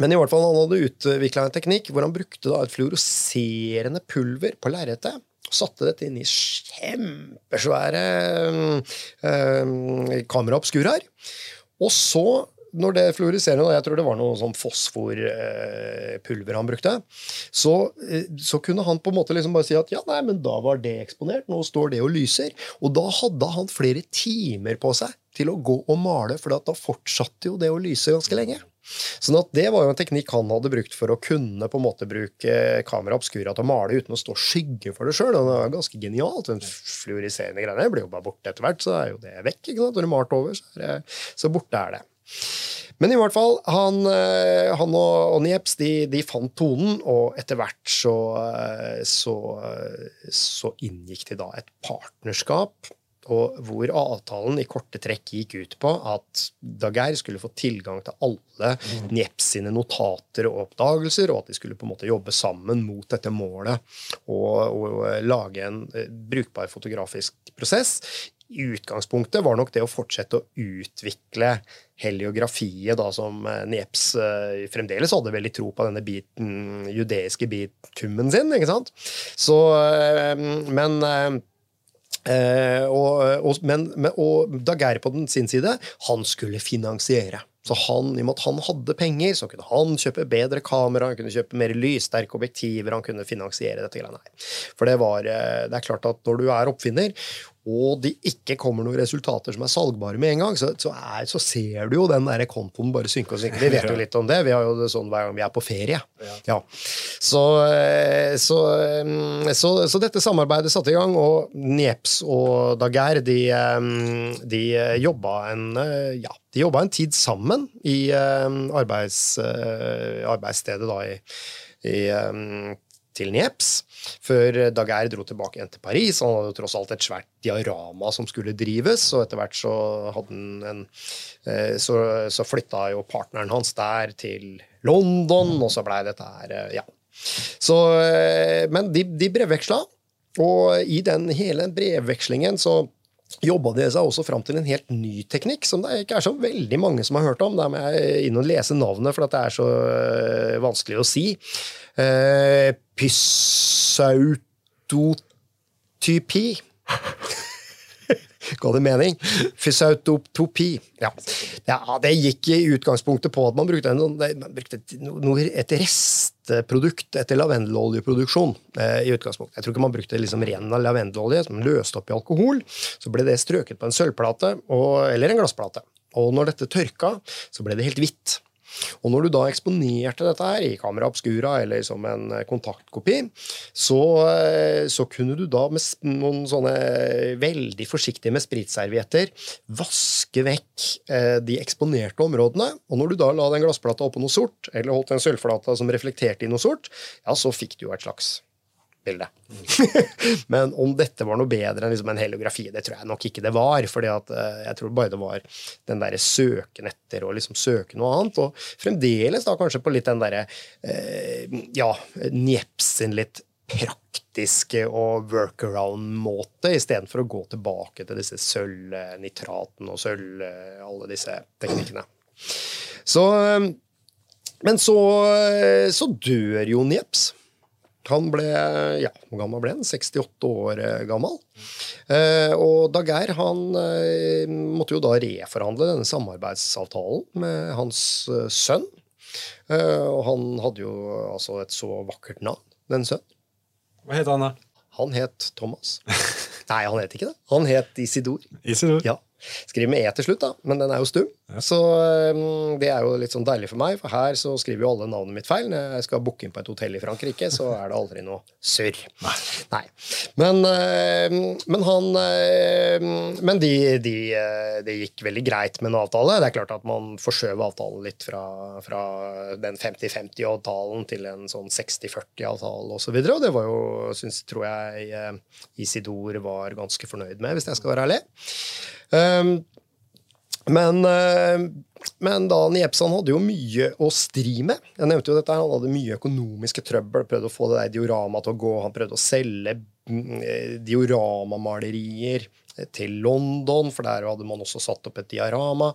men i hvert fall han hadde utvikla en teknikk hvor han brukte da et fluoroserende pulver på lerretet. Satte dette inn i kjempesvære øh, kameraobskuraer. Og så, når det fluoriserende, jeg tror det var noe sånn fosforpulver han brukte, så, eh, så, kunne han på en måte liksom bare si at ja, nei, men da var det eksponert, nå står det og lyser. Og da hadde han flere timer på seg til å gå og male, for da fortsatte jo det å lyse ganske lenge. Sånn at Det var jo en teknikk han hadde brukt for å kunne på en måte bruke kamera obscura til å male uten å stå skygge for det sjøl. Det var ganske genialt. Den fluoriserende greia blir jo bare borte etter hvert, så er jo det vekk. ikke sant? Når du malt over, så, det, så borte er det. Men i hvert fall, han, eh, han og, og Nieps de, de, fant tonen, og etter hvert så, eh, så, så inngikk de da et partnerskap og hvor avtalen i korte trekk gikk ut på at Daguerre skulle få tilgang til alle Nieps sine notater og oppdagelser, og at de skulle på en måte jobbe sammen mot dette målet og, og lage en eh, brukbar fotografisk prosess. I utgangspunktet var nok det å fortsette å utvikle heliografiet, da, som eh, Nieps uh, fremdeles hadde veldig tro på denne biten, judeiske bitummen sin. ikke sant? Så, men Eh, og, og, men, og Daguerre på den sin side, han skulle finansiere. Så han, I og med at han hadde penger, så kunne han kjøpe bedre kamera, han kunne kjøpe mer lyssterke objektiver, han kunne finansiere dette greiene her. For det, var, eh, det er klart at når du er oppfinner, og det ikke kommer noen resultater som er salgbare med en gang, så, så, er, så ser du jo den der kontoen bare synke og synke. Vi vet jo litt om det. Vi har jo det sånn hver gang vi er på ferie. Ja. Så, eh, så, eh, så, dette samarbeidet satte i gang, og Nieps og Daguerre de, eh, de jobba en, ja, de jobba en tid sammen i arbeids, arbeidsstedet da i, i til Nieps, før Daguerre dro tilbake igjen til Paris. Han hadde tross alt et svært diorama som skulle drives, og etter hvert så, en, eh, så, så flytta jo partneren hans der til London, og så blei dette her eh, Ja. Så, eh, men de, de brevveksla, og i den hele brevvekslingen så jobba de seg også fram til en helt ny teknikk, som det ikke er så veldig mange som har hørt om. Der må jeg inn og lese navnet, for det er så vanskelig å si. Eh, Pysautotypi. *laughs* Ga det mening? Fysautotopi. Ja. ja. Det gikk i utgangspunktet på at man brukte, en, sånn, man brukte et restprodukt etter lavendeloljeproduksjon. Eh, i utgangspunktet. Jeg tror ikke man brukte liksom ren lavendelolje som løste opp i alkohol. Så ble det strøket på en sølvplate og, eller en glassplate. Og når dette tørka, så ble det helt hvitt. Og når du da eksponerte dette her i Camera obscura eller som en eh, kontaktkopi, så, eh, så kunne du da med noen sånne veldig forsiktige med spritservietter vaske vekk eh, de eksponerte områdene. Og når du da la den glassplata oppå noe sort, eller holdt en sølvflate som reflekterte i noe sort, ja, så fikk du jo et slags bilde. *laughs* Men om dette var noe bedre enn liksom en heliografi, det tror jeg nok ikke det var. for uh, jeg tror bare det var den derre søken etter å liksom søke noe annet. Og fremdeles da kanskje på litt den derre eh, ja, Njepsen litt praktiske og workaround-måte, istedenfor å gå tilbake til disse sølvnitratene og sølv, alle disse teknikkene. Så, uh, men så, så dør jo Nieps. Han ble ja, hvor gammel ble han? 68 år eh, gammel. Og og Daguerre han eh, måtte jo da reforhandle denne samarbeidsavtalen med hans eh, sønn. Eh, og han hadde jo altså et så vakkert navn, den sønnen. Hva het han da? Han het Thomas. Nei, han het ikke det. Han het Isidor. Isidor? Ja. Skriver med E til slutt, da, men den er jo stum. Ja. Så um, det er jo litt sånn deilig for meg, for her så skriver jo alle navnet mitt feil. Når jeg skal booke inn på et hotell i Frankrike, så er det aldri noe surr. Nei. Nei. Men, uh, men, han uh, Men de, de, uh, det gikk veldig greit med en avtale. Det er klart at man forskjøv avtalen litt fra, fra den 50-50-avtalen til en sånn 60-40-avtale osv. Og, så og det var jo, syns, tror jeg, uh, Isidor var ganske fornøyd med, hvis jeg skal være ærlig. Um, men, uh, men da Niepsan hadde jo mye å stri med. Jeg nevnte jo dette, Han hadde mye økonomiske trøbbel. Prøvde å få det der dioramaet til å gå. Han prøvde å selge mm, eh, dioramamalerier til London, for der hadde man også satt opp et diarama.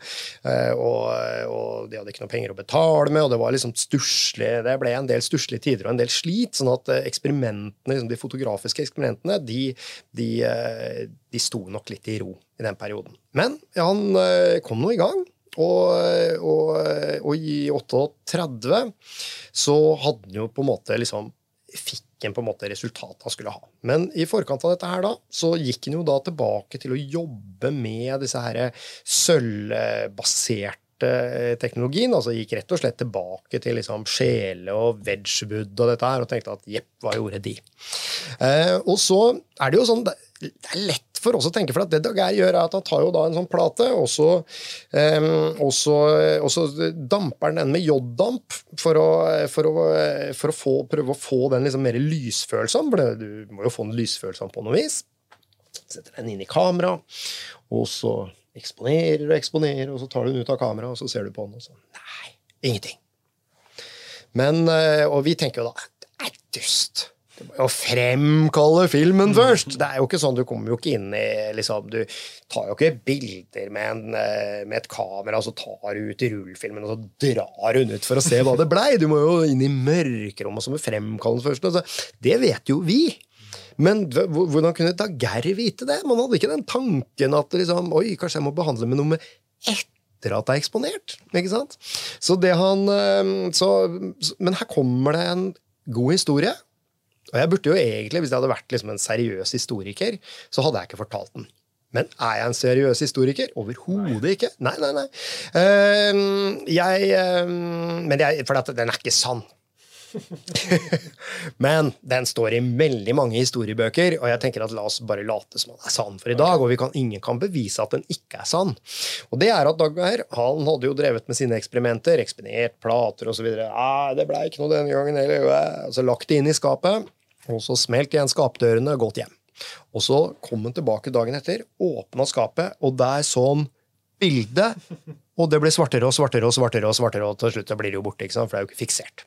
Eh, og, og, de hadde ikke noe penger å betale med, og det var liksom stusslig. Det ble en del stusslige tider og en del slit. sånn at eh, eksperimentene, liksom de fotografiske eksperimentene de, de, eh, de, sto nok litt i ro i den perioden. Men ja, han kom nå i gang. Og, og, og, i 38 så hadde han jo på en måte liksom fikk han på en måte resultat han skulle ha. Men i forkant av dette her da, så gikk han jo da tilbake til å jobbe med disse her sølvbaserte teknologien. altså Gikk rett og slett tilbake til liksom sjele og Wedgwood og dette her, og tenkte at jepp, hva gjorde de? Eh, og så er det jo sånn Det er lett for oss å tenke, for at det Daguerre gjør, er at han tar jo da en sånn plate, og så, um, damper han den med joddamp for å, for å, for å få, prøve å få den liksom mer lysfølsom, for du må jo få den lysfølsom på noe vis. Setter den inn i kamera, og så eksponerer og eksponerer, og så tar du den ut av kameraet, og så ser du på den, og så Nei, ingenting. Men, eh, Og vi tenker jo da Det er dust. Du må jo fremkalle filmen først! Det er jo ikke sånn, Du kommer jo ikke inn i liksom, Du tar jo ikke bilder med, en, eh, med et kamera, og så tar du ut i rullfilmen og så drar hun ut for å se hva det blei! Du må jo inn i mørkerommet som må fremkalle den først. Altså, det vet jo vi! Men hvordan kunne Daguerre vite det? Man hadde ikke den tanken at liksom, oi, kanskje jeg må behandle med noe med etter at det er eksponert. ikke sant? Så det han, eh, så, men her kommer det en god historie. Og jeg burde jo egentlig, Hvis jeg hadde vært liksom en seriøs historiker, så hadde jeg ikke fortalt den. Men er jeg en seriøs historiker? Overhodet ikke. Nei, nei, nei. Uh, jeg uh, Men jeg, for den er ikke sann. *laughs* Men den står i veldig mange historiebøker, og jeg tenker at la oss bare late som den er sann for i dag. Og kan, ingen kan bevise at den ikke er sann. Og det er at Daggeir han hadde jo drevet med sine eksperimenter, ekspedert plater osv. Det blei ikke noe denne gangen heller. Så lagt det inn i skapet, og så smelt igjen skapdørene og gått hjem. Og så kom han tilbake dagen etter, åpna skapet, og der sånn bilde Og det ble svartere og svartere og svartere, og svartere, og til slutt blir det jo borte, ikke sant? for det er jo ikke fiksert.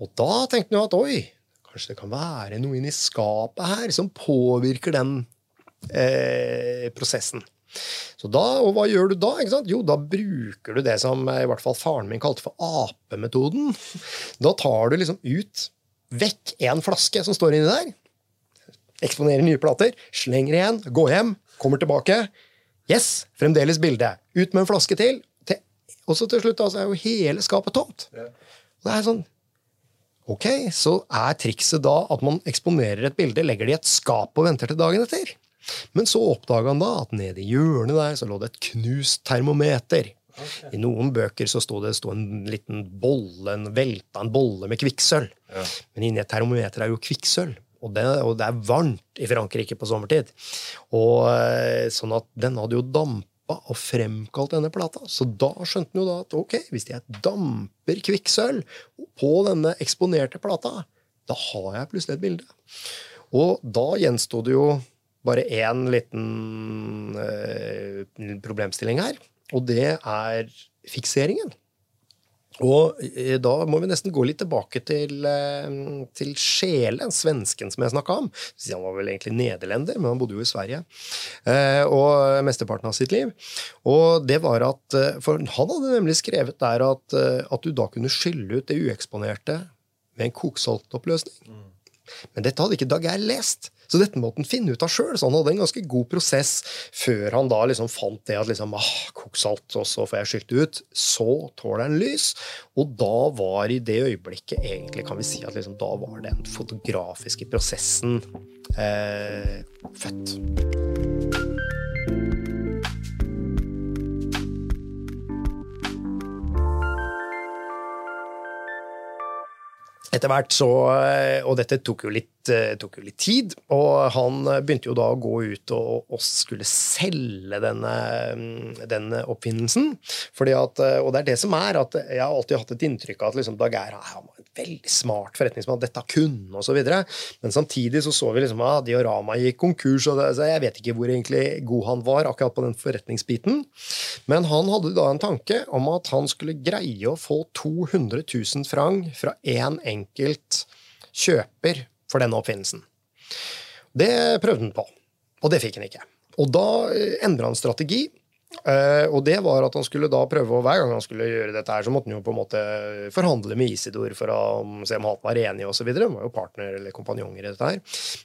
Og da tenkte han at oi, kanskje det kan være noe inni skapet her som påvirker den eh, prosessen. Så da, Og hva gjør du da? Jo, da bruker du det som i hvert fall faren min kalte for apemetoden. Da tar du liksom ut vekk en flaske som står inni der. Eksponerer nye plater, slenger igjen, går hjem, kommer tilbake. Yes, fremdeles bilde. Ut med en flaske til. til og så til slutt altså, er jo hele skapet tomt. Det er sånn, Ok, Så er trikset da at man eksponerer et bilde, legger det i et skap og venter til dagen etter. Men så oppdaga han da at nede i hjørnet der så lå det et knust termometer. Okay. I noen bøker så sto det sto en liten bolle, en velta en bolle med kvikksølv. Ja. Men inni et termometer er jo kvikksølv. Og det, og det, er varmt i Frankrike på sommertid. Og eh, Sånn at den hadde jo damp og fremkalt denne plata. Så da skjønte han jo da at ok, hvis jeg damper kvikksølv på denne eksponerte plata, da har jeg plutselig et bilde. Og da gjensto det jo bare én liten øh, problemstilling her, og det er fikseringen. Og eh, da må vi nesten gå litt tilbake til, eh, til Skjele, svensken som jeg snakka om. Han var vel egentlig nederlender, men han bodde jo i Sverige. Eh, og mesteparten av sitt liv. Og det var at For han hadde nemlig skrevet der at, at du da kunne skylle ut det ueksponerte med en koksaltoppløsning. Mm. Men dette hadde ikke Dag Daguerre lest. Så dette måtte han finne ut av sjøl. Så han hadde en ganske god prosess før han da liksom fant det at liksom, ah, kok og så får jeg skylt ut. Så tåler han lys. Og da var i det øyeblikket egentlig kan vi si at liksom, da var den fotografiske prosessen eh, født. Etter hvert så eh, Og dette tok jo, litt, tok jo, litt, tid. Og han begynte jo da å gå ut og, og skulle selge denne, mm, denne oppfinnelsen. At, eh, og det er det som er at jeg har alltid hatt et inntrykk av at liksom Dag Eir er veldig smart forretningsmann, dette kunne osv. Men samtidig så så vi liksom at Diorama gikk konkurs, og det, jeg vet ikke hvor egentlig god han var akkurat på den forretningsbiten. Men han hadde da en tanke om at han skulle greie å få 200 000 franc fra én enkelt kjøper for denne oppfinnelsen. Det prøvde han på, og det fikk han ikke. Og da endra han strategi. Uh, og det var at han skulle da prøve, hver gang han skulle gjøre dette, her, så måtte han jo på en måte forhandle med Isidor for å se om han var enig osv. Han var jo partner eller kompanjonger i dette her.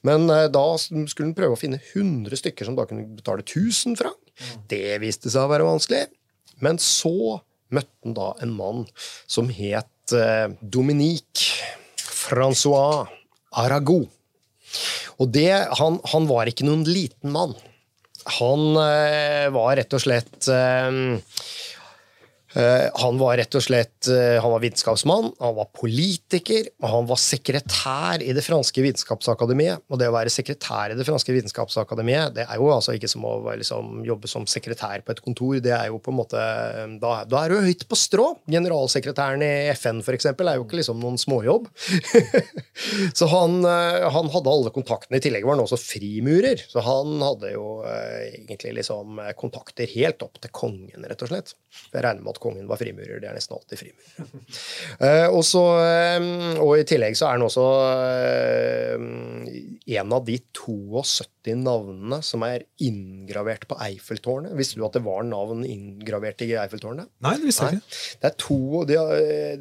Men uh, da skulle han prøve å finne 100 stykker som da kunne betale 1000 frank. Det viste seg å være vanskelig. Men så møtte han da en mann som het Dominique Francois Arago. Og det, han, han var ikke noen liten mann. Han eh, var rett og slett Eh, han var rett og slett eh, han var vitenskapsmann, han var politiker, og han var sekretær i det franske vitenskapsakademiet. Og det å være sekretær i det franske vitenskapsakademiet, det er jo altså ikke som å liksom, jobbe som sekretær på et kontor. Det er jo på en måte, Da, da er du høyt på strå. Generalsekretæren i FN for eksempel, er jo ikke liksom noen småjobb. *laughs* så han, eh, han, hadde alle kontaktene. I tillegg var han også frimurer, så han hadde jo egentlig liksom kontakter helt opp til kongen, rett og slett. Jeg regner med at kongen var frimurer. Det er nesten alltid frimurer. uh, og, så, um, og, i tillegg så er han også uh, en av de 72 navnene som er inngravert på Eiffeltårnet. Visste du at det var navn inngravert i Eiffeltårnet? Nei, det visste jeg ikke. Det er to, de,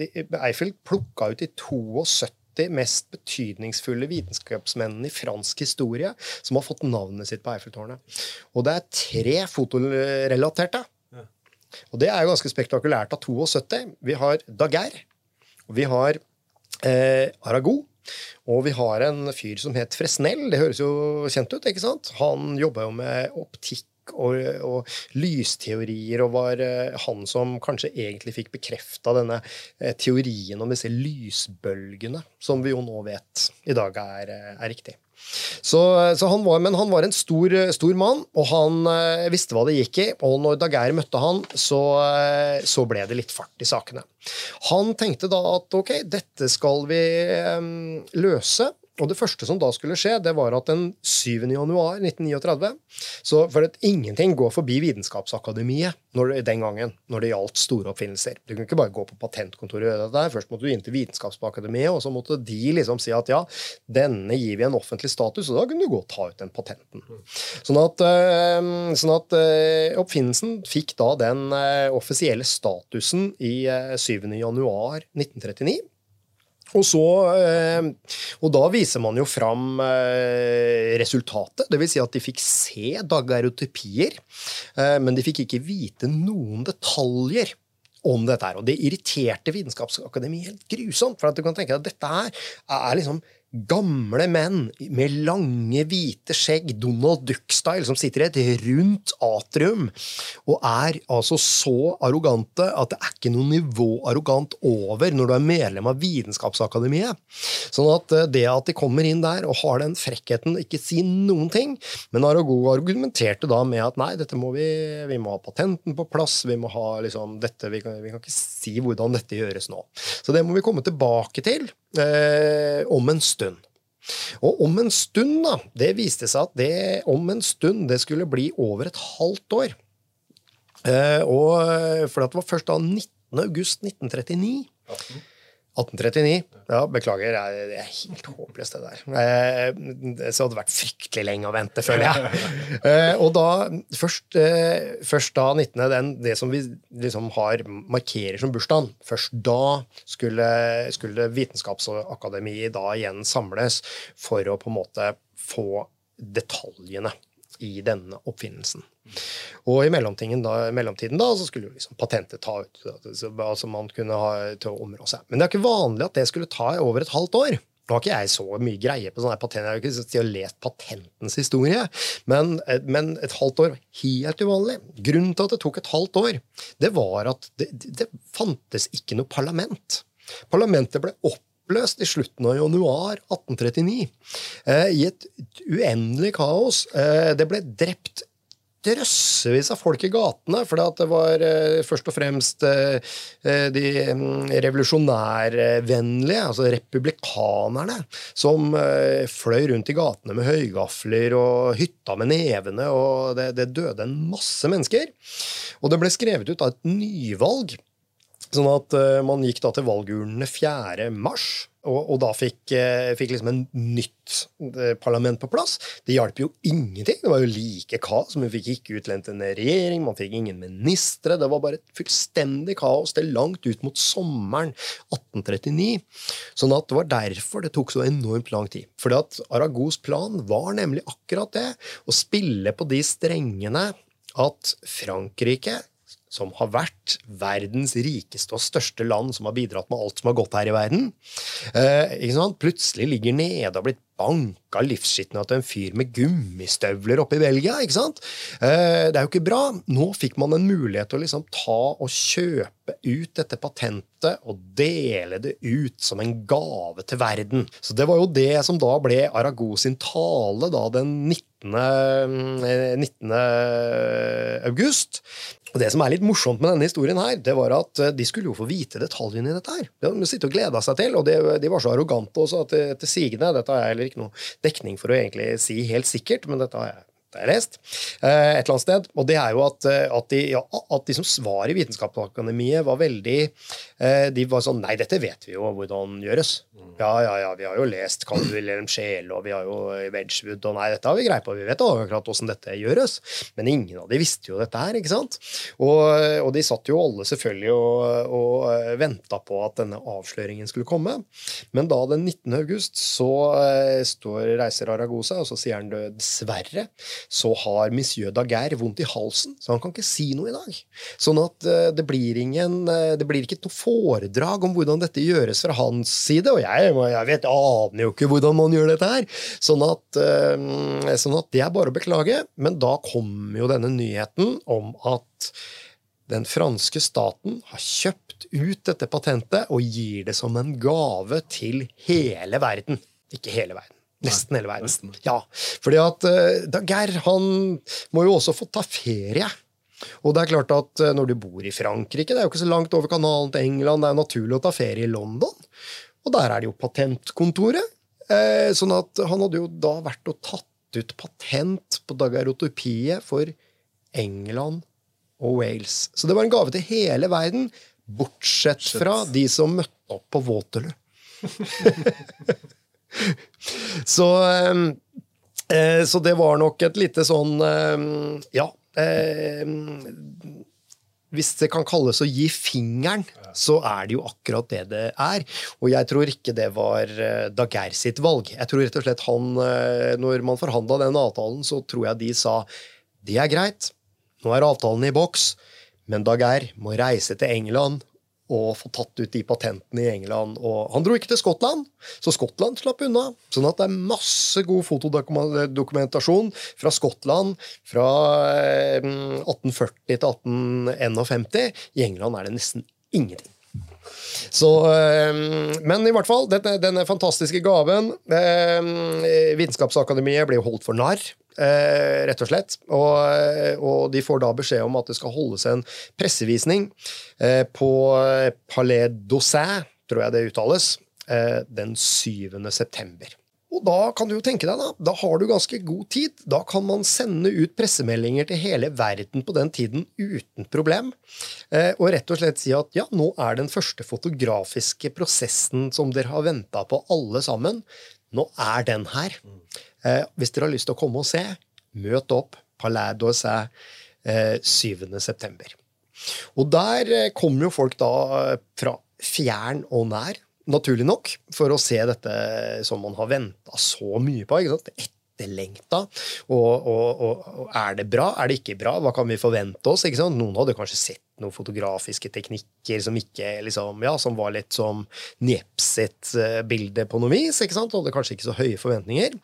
de, Eiffel plukka ut de 72 mest betydningsfulle vitenskapsmennene i fransk historie som har fått navnet sitt på Eiffeltårnet. Og det er tre fotorelaterte. Og det er jo ganske spektakulært av 72. Vi har Daguerre, vi har eh, Arago. Og vi har en fyr som het Fresnel. Det høres jo kjent ut. ikke sant? Han jobba jo med optikk og, og, lysteorier, og var eh, han som kanskje egentlig fikk bekrefta denne eh, teorien om disse lysbølgene, som vi jo nå vet i dag er, eh, er riktig. Så, så han var, men han var en stor, stor mann, og han eh, visste hva det gikk i. Og når Daguerre møtte han, så, eh, så, ble det litt fart i sakene. Han tenkte da at ok, dette skal vi eh, løse og det første som da skulle skje, det var at den 7. januar 1939 så For at ingenting går forbi Vitenskapsakademiet den gangen når det gjaldt store oppfinnelser. Du kunne ikke bare gå på patentkontoret og gjøre det der. Først måtte du inn til Vitenskapsakademiet, og så måtte de liksom si at ja, denne gir vi en offentlig status, og da kunne du gå og ta ut den patenten. Sånn at, øh, sånn at øh, oppfinnelsen fikk da den øh, offisielle statusen i 7. januar 1939. Og, så, eh, og da viser man jo fram eh, resultatet. Dvs. Si at de fikk se dagerotypier, eh, men de fikk ikke vite noen detaljer om dette her. Og det irriterte Vitenskapsakademiet helt grusomt. For at du kan tenke at dette her er liksom gamle menn med lange, hvite skjegg, Donald Duck-style, som sitter i et rundt atrium og er altså så arrogante at det er ikke noe nivå arrogant over når du er medlem av Vitenskapsakademiet. Sånn at eh, det at de kommer inn der og har den frekkheten, ikke si noen ting Men Arago argumenterte da med at nei, dette må vi, vi må ha patenten på plass, vi må ha liksom dette, vi kan, vi kan ikke si hvordan dette gjøres nå. Så det må vi komme tilbake til eh, om en stund. Og om en stund, da Det viste seg at det om en stund det skulle bli over et halvt år. Eh, og, for det var først da 19. august 1939. 18. 1839. Ja, beklager. Det er helt håpløst, det der. Eh, så hadde det vært fryktelig lenge å vente, føler jeg. *laughs* Eh, og da, først, eh, først da 19., den, det som vi liksom har markerer som bursdagen, først da skulle, skulle Vitenskapsakademiet da igjen samles for å på en måte få detaljene i denne oppfinnelsen. Og i mellomtiden da, mellomtiden da så skulle liksom patentet ta ut altså man kunne ha til å områ seg. Men det er ikke vanlig at det skulle ta over et halvt år. Nå har ikke jeg så mye greie på sånne patent, jeg har ikke lest patentens historie, men, men, et halvt år helt uvanlig. Grunnen til at det tok et halvt år, det var at det, det fantes ikke noe parlament. Parlamentet ble opp oppløst i slutten av januar 1839 eh, i et uendelig kaos. Eh, det ble drept drøssevis av folk i gatene, for det var eh, først og fremst eh, eh, de mm, revolusjonærvennlige, altså republikanerne, som eh, fløy rundt i gatene med høygafler og hytta med nevene, og det, det døde en masse mennesker. Og det ble skrevet ut av et nyvalg Sånn at uh, man gikk da til valgurnene 4. mars, og, og da fikk, uh, fikk, liksom en nytt uh, parlament på plass. Det hjalp jo ingenting. Det var jo like kaos. Man fikk ikke utlendt en regjering, man fikk ingen ministre. Det var bare et fullstendig kaos til langt ut mot sommeren 1839. Sånn at det var derfor det tok så enormt lang tid. Fordi at Aragos plan var nemlig akkurat det. Å spille på de strengene at Frankrike som har vært verdens rikeste og største land, som har bidratt med alt som har gått her i verden, eh, plutselig ligger nede og har blitt banka livsskitten til en fyr med gummistøvler oppe i Belgia. ikke sant? Eh, det er jo ikke bra. Nå fikk man en mulighet til å liksom ta og kjøpe ut dette patentet og dele det ut som en gave til verden. Så det var jo det som da ble Arago sin tale da den 19. 19. Eh, august. Og Det som er litt morsomt med denne historien, her, det var at eh, de skulle jo få vite detaljene i dette. her. De sitte og gleda seg til, og de, de, var så arrogante også til, til sigende. Dette har jeg heller ikke noe dekning for å egentlig si helt sikkert, men dette har jeg det har jeg lest eh, et eller annet sted. Og det er jo at, eh, at, de, ja, at de, som svar i Vitenskapsakademiet, var veldig eh, De var sånn Nei, dette vet vi jo hvordan gjøres. Ja, ja, ja, vi har jo lest Carl Wilhelm Scheel, og vi har jo Wedgwood, og nei, dette har vi greie på, vi vet akkurat åssen dette gjøres. Men ingen av de visste jo dette her, ikke sant? Og, og de satt jo alle selvfølgelig og, og venta på at denne avsløringen skulle komme. Men da den 19. august så står, reiser Aragosa, og så sier han dessverre så har monsieur Daguerre vondt i halsen, så han kan ikke si noe i dag. Sånn at uh, det, blir ingen, uh, det blir ikke noe foredrag om hvordan dette gjøres fra hans side, og jeg, jeg vet, aner jo ikke hvordan man gjør dette her. Sånn at, uh, sånn at det er bare å beklage. Men da kommer jo denne nyheten om at den franske staten har kjøpt ut dette patentet og gir det som en gave til hele verden. Ikke hele verden. Nesten hele verden. Nesten. Ja, fordi at uh, Daguerre han må jo også få ta ferie. Og det er klart at uh, når du bor i Frankrike, det er jo ikke så langt over kanalen til England, det er jo naturlig å ta ferie i London. Og der er det jo patentkontoret. Uh, sånn at han hadde jo da vært og tatt ut patent på dagerotopiet for England og Wales. Så det var en gave til hele verden, bortsett fra de som møtte opp på Waterloo. *laughs* så, ehm, eh, så det var nok et lite sånn ehm, Ja. Ehm, hvis det kan kalles å gi fingeren, så er det jo akkurat det det er. Og jeg tror ikke det var uh, Daguerre sitt valg. Jeg tror rett og slett han, uh, Når man forhandla den avtalen, så tror jeg de sa det er greit, nå er avtalen i boks, men Daguerre må reise til England og få tatt ut de patentene i England. Og han dro ikke til Skottland, så Skottland slapp unna. Sånn at det er masse god fotodokumentasjon fra Skottland fra 1840 eh, til 1851. I England er det nesten ingenting. Så, eh, men i hvert fall, denne, denne fantastiske gaven eh, Vitenskapsakademiet ble holdt for narr. Eh, rett og slett. Og, og, de får da beskjed om at det skal holdes en pressevisning eh, på Palais d'Aussin, tror jeg det uttales, eh, den 7. september. Og da kan du jo tenke deg, da, da har du ganske god tid. Da kan man sende ut pressemeldinger til hele verden på den tiden uten problem. Eh, og rett og slett si at ja, nå er den første fotografiske prosessen som dere har venta på alle sammen, nå er den her. Eh, hvis dere har lyst til å komme og se, møt opp Palais d'Orsay eh, 7.9. Og der eh, kommer jo folk da eh, fra fjern og nær naturlig nok, for å se dette som man har venta så mye på. ikke sant? Etterlengta. Og, og, og, er det bra? Er det ikke bra? Hva kan vi forvente oss? Noen hadde kanskje sett noen fotografiske teknikker som ikke liksom, ja, som var litt som Nieps sitt eh, på noe vis. ikke sant? Hadde kanskje ikke så høye forventninger.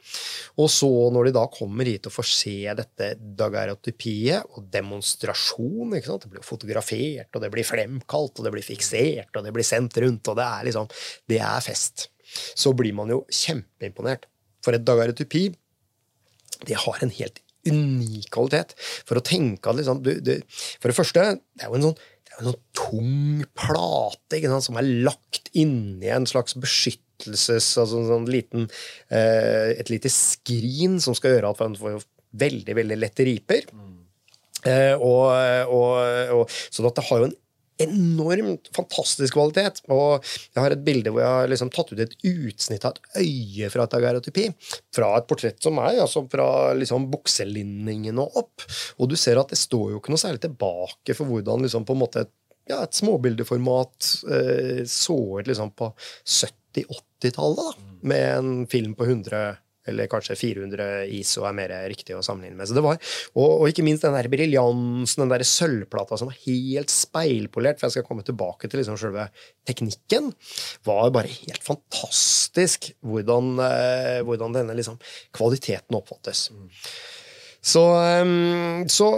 Og så, når de da kommer hit og får se dette daguerreotypiet og demonstrasjon ikke sant? Det blir fotografert, og det blir fremkalt, og det blir fiksert, og det blir sendt rundt, og det er liksom Det er fest. Så blir man jo kjempeimponert. For et daguerreotypi, det har en helt unik kvalitet. For å tenke at liksom, du, du, For det første, det er jo en sånn, en sånn tung plate sant, som er lagt inni en slags beskyttelses altså sånn liten, eh, Et lite skrin som skal gjøre at man får veldig veldig lette riper. Mm. Eh, og, og, og, så det har jo en enormt fantastisk kvalitet. Og jeg har et bilde hvor jeg har liksom tatt ut et utsnitt av et øye fra et daguerreotypi. Fra et portrett som meg, altså fra liksom bukselinningen og opp. Og du ser at det står jo ikke noe særlig tilbake for hvordan liksom på en måte ja, et småbildeformat eh, så ut liksom på 70-80-tallet, med en film på 100 Eller kanskje 400 ISO er mer riktig å sammenligne med. Så det var, og, og ikke minst den der briljansen, den der sølvplata som var helt speilpolert, for jeg skal komme tilbake til liksom selve teknikken, var bare helt fantastisk hvordan, eh, hvordan denne liksom, kvaliteten oppfattes. Så, um, så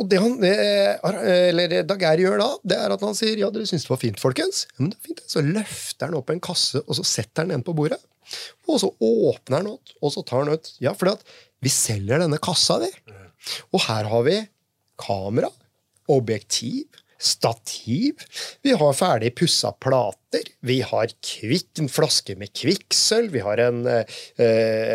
og det han, eller Daguerre gjør da, det er at han sier ja, dere syns det var fint, folkens. Ja, men det er fint. Så løfter han opp en kasse, og så setter han den på bordet. Og så åpner han ut, og så tar han ut Ja, for vi selger denne kassa, vi. Og her har vi kamera, objektiv, stativ. Vi har ferdig pussa plater. Vi har kvikk, en flaske med kvikksølv. Vi har en, eh,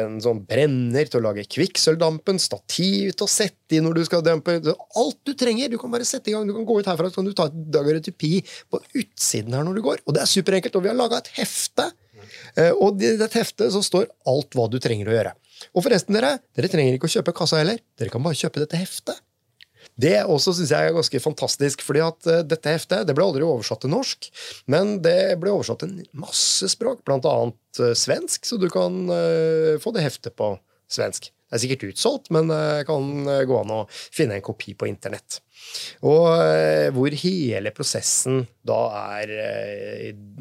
en, sånn brenner til å lage kvikksølvdampen. Stativ til å sette i når du skal dampe. Alt du trenger. Du kan bare sette i gang. Du kan gå ut herfra så kan du ta et daguerreotypi på utsiden her når du går. Og det er superenkelt. Og vi har laga et hefte. Eh, og i dette heftet så står alt hva du trenger å gjøre. Og forresten, dere, dere trenger ikke å kjøpe kassa heller. Dere kan bare kjøpe dette heftet. Det også synes jeg er ganske fantastisk, fordi at uh, dette heftet det ble aldri oversatt til norsk, men det ble oversatt til masse språk, annet uh, svensk, så du kan få det heftet på svensk. Er sikkert utsolgt, men det kan gå an å finne en kopi på internett. Og hvor hele prosessen da er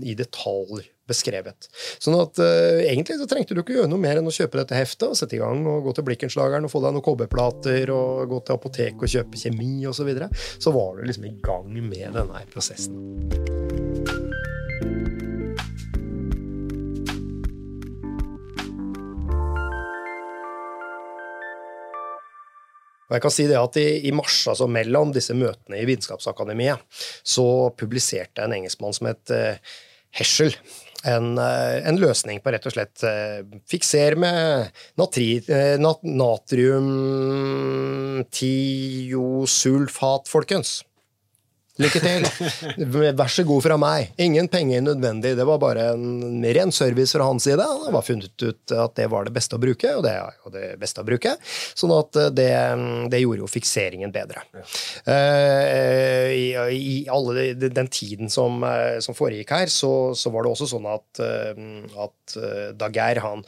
i detalj beskrevet. Sånn at uh, Egentlig så trengte du ikke gjøre noe mer enn å kjøpe dette heftet og sette i gang og gå til Blikkenslageren og få deg noen kobberplater og gå til apotek og kjøpe kjemi osv. Så, videre. så var du liksom i gang med denne prosessen. Og jeg kan si det at i, i, mars, altså mellom disse møtene i Vitenskapsakademiet, så publiserte en engelskmann som het uh, Heschel en, uh, en, løsning på rett og slett uh, fikser med natri, nat, natriumtiosulfat, folkens. Lykke til! Vær så god fra meg. Ingen penger nødvendig. Det var bare en ren service fra hans side. Han har funnet ut at det var det beste å bruke, og det er jo det beste å bruke. Sånn at det, det gjorde jo fikseringen bedre. Ja. Uh, i, i, alle den tiden som, som foregikk her, så, så, var det også sånn at, at Daguerre han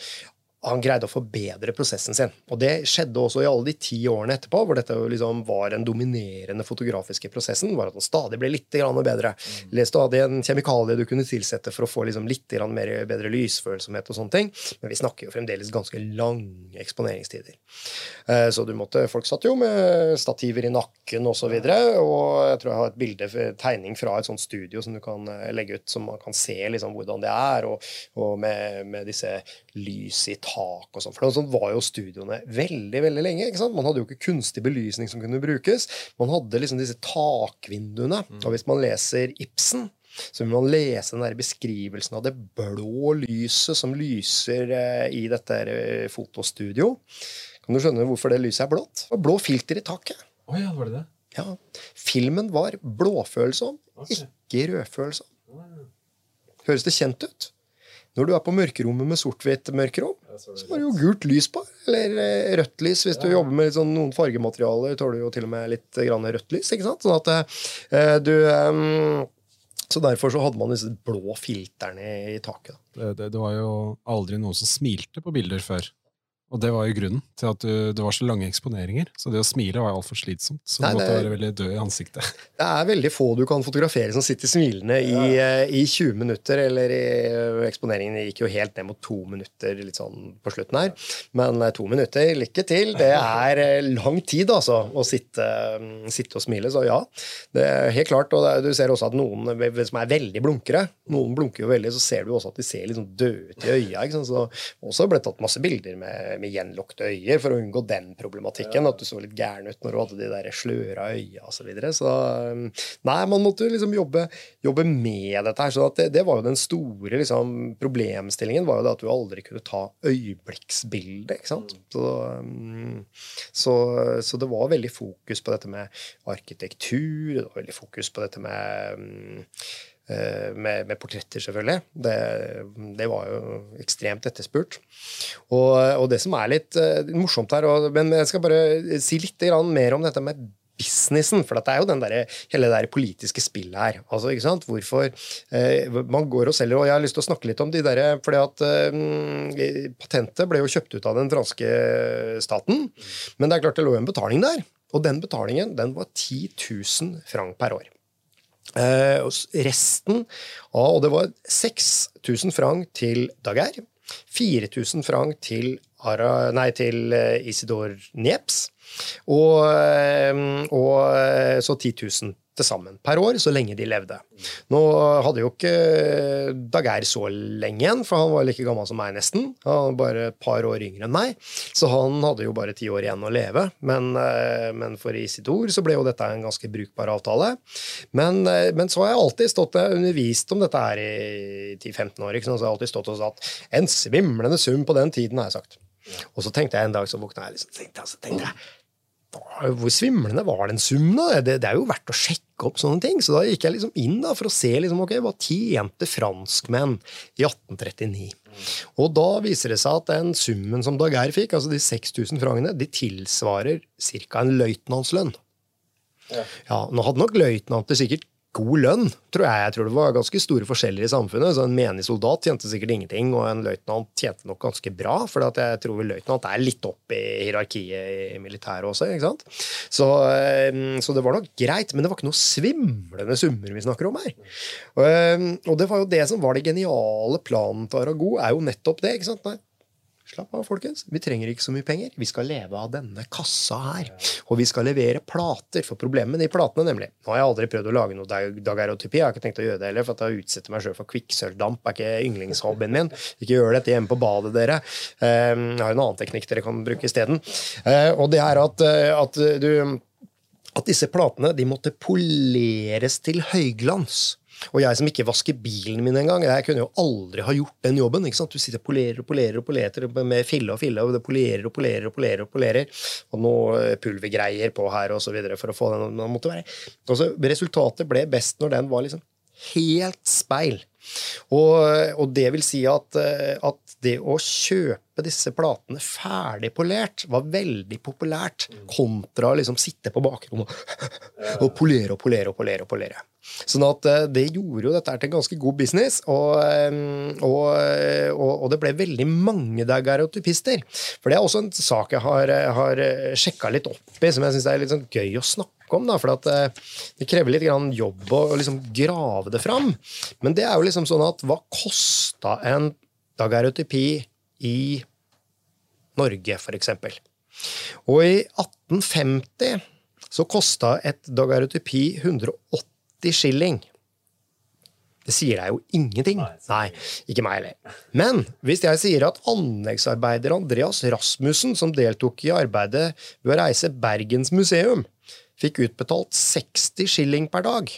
han greide å forbedre prosessen sin. Og det skjedde også i alle de ti årene etterpå, hvor dette liksom var den dominerende fotografiske prosessen. var At den stadig ble litt bedre. Mm. Stadig en kjemikalie du kunne tilsette for å få liksom litt mer, bedre lysfølsomhet. og sånne ting. Men vi snakker jo fremdeles ganske lange eksponeringstider. Eh, så du måtte, folk satt jo med stativer i nakken osv. Og, så og jeg tror jeg har et bilde, tegning fra et sånt studio som du kan eh, legge ut, som man kan se liksom hvordan det er, og, og med, med disse lys i tak og sånn. For sånn var jo studioene veldig veldig lenge. ikke sant? Man hadde jo ikke kunstig belysning som kunne brukes. Man hadde liksom disse takvinduene. Mm. Og hvis man leser Ibsen, så vil man lese den der beskrivelsen av det blå lyset som lyser eh, i dette eh, fotostudio. Kan du skjønne hvorfor det lyset er blått? Det var blå filter i taket. Oh, ja, var det det? Ja. Filmen var blåfølsom, okay. ikke rødfølsom. Høres det kjent ut? Når du er på mørkerommet med sort-hvitt mørkerom, så har du jo gult lys på. Eller eh, rødt lys hvis du jobber med sånn, noen fargematerialer. tåler jo til og med litt rødt lys. ikke sant? Sånn at eh, du så Derfor så hadde man disse blå filterne i taket. Det, det, det, var jo aldri noen som smilte på bilder før. Og det var jo grunnen til at du, det var så lange eksponeringer. Så det å smile var altfor slitsomt. Så Nei, du måtte være veldig død i ansiktet. *laughs* Det er veldig få du kan fotografere som sitter smilende i, ja. i 20 minutter. Eller i, eksponeringen gikk jo helt ned mot to minutter litt sånn på slutten her. Men eh, to minutter, lykke til. Det er eh, lang tid, altså, å sitte, sitte og smile. Så ja, det er helt klart. Og du ser også at noen som er veldig blunkere, noen blunker jo veldig, så ser du også at de ser litt sånn døde ut i øya. Ikke sant? Så også ble tatt masse bilder med med gjenlukte øyer for å unngå den problematikken. At du så litt gæren ut når du hadde de der sløra øya osv. Så, videre. så um, nei, man måtte liksom jobbe, jobbe med dette her. Så det, det, var jo den store liksom, problemstillingen var jo det at du aldri kunne ta øyeblikksbilde. ikke sant? Så, um, så, så, det var veldig fokus på dette med arkitektur, det var veldig fokus på dette med um, med, med, portretter, selvfølgelig. Det, det, var jo ekstremt etterspurt. Og, og det som er litt uh, morsomt her og, Men jeg skal bare si litt mer om dette med businessen. For det er jo den der, hele det politiske spillet her. Altså, ikke sant? Hvorfor eh, man går og selger. Og jeg har lyst til å snakke litt om de der, fordi at eh, patentet ble jo kjøpt ut av den franske staten. Men det er klart det lå en betaling der. Og den betalingen den var 10 000 franc per år. Eh, resten av Og det var 6000 franc til Daguerre. 4000 franc til, til eh, Isidor Nieps. Og, eh, og eh, så 10 000 til sammen per år, så lenge de levde. Nå hadde jo ikke Daguerre så lenge igjen, for han var like gammel som meg, nesten. Han var bare et par år yngre enn meg, så han hadde jo bare ti år igjen å leve. Men, men for Isidor så ble jo dette en ganske brukbar avtale. Men, men så har jeg alltid stått og undervist om dette her i 10-15 år, ikke sant? så jeg alltid stått og sagt en svimlende sum på den tiden, har jeg sagt. Og så tenkte jeg en dag så våkna jeg liksom, tenkte, så tenkte jeg, hvor svimlende var den summen? Det, det, er jo verdt å sjekke opp sånne ting. Så da gikk jeg liksom inn da, for å se liksom, okay, hva tjente franskmenn i 1839. Og da viser det seg at den summen som Daguerre fikk, altså de 6000 frangene, de tilsvarer ca. en løytnantslønn. Ja. ja, nå hadde nok løytnanter sikkert god lønn, tror jeg. Jeg tror det var ganske store forskjeller i samfunnet. så En menig soldat tjente sikkert ingenting, og en løytnant tjente nok ganske bra. For jeg tror løytnant er litt opp i hierarkiet i militæret også. ikke sant? Så, eh, så, det var nok greit, men det var ikke noe svimlende summer vi snakker om her. Og, eh, og det var jo det som var det geniale planen til Arago, er jo nettopp det. ikke sant? Nei, Slapp av, folkens. Vi trenger ikke så mye penger. Vi skal leve av denne kassa her. Og vi skal levere plater. For problemet med de platene, nemlig Nå har jeg aldri prøvd å lage noe dagerotypi. Jeg har ikke tenkt å gjøre det heller, for at jeg utsetter meg sjøl for kvikksølvdamp er ikke yndlingshobbyen min. Ikke gjør dette hjemme på badet, dere. Ehm, jeg har en annen teknikk dere kan bruke isteden. Eh, og det er at, eh, at du at disse platene de måtte poleres til høyglans. Og jeg som ikke vasker bilen min engang, jeg kunne jo aldri ha gjort den jobben. ikke sant? Du sitter og polerer og polerer og polerer med fille og fille, og det polerer og polerer og polerer. Og polerer, og noe eh, pulvergreier på her og så videre for å få den. måtte være. Altså, resultatet ble best når den var liksom helt speil. Og, og, det vil si at, eh, at, det å kjøpe disse platene ferdig polert var veldig populært, kontra å liksom sitte på bakrommet *laughs* og, polere og polere og polere. og polere. Sånn at eh, det gjorde jo dette til en ganske god business, og, eh, og, og det ble veldig mange daguerreotypister. For det er også en sak jeg har, har sjekka litt opp i, som jeg syns er litt sånn gøy å snakke om. Da, for det krever litt jobb å liksom grave det fram. Men det er jo liksom sånn at hva kosta en dagerotypi i Norge, f.eks.? Og i 1850 så kosta et dagerotypi 180 skilling. Det sier deg jo ingenting. Nei, ikke meg heller. Men hvis jeg sier at anleggsarbeider Andreas Rasmussen, som deltok i arbeidet ved å reise Bergens museum, fikk utbetalt 60 skilling per dag,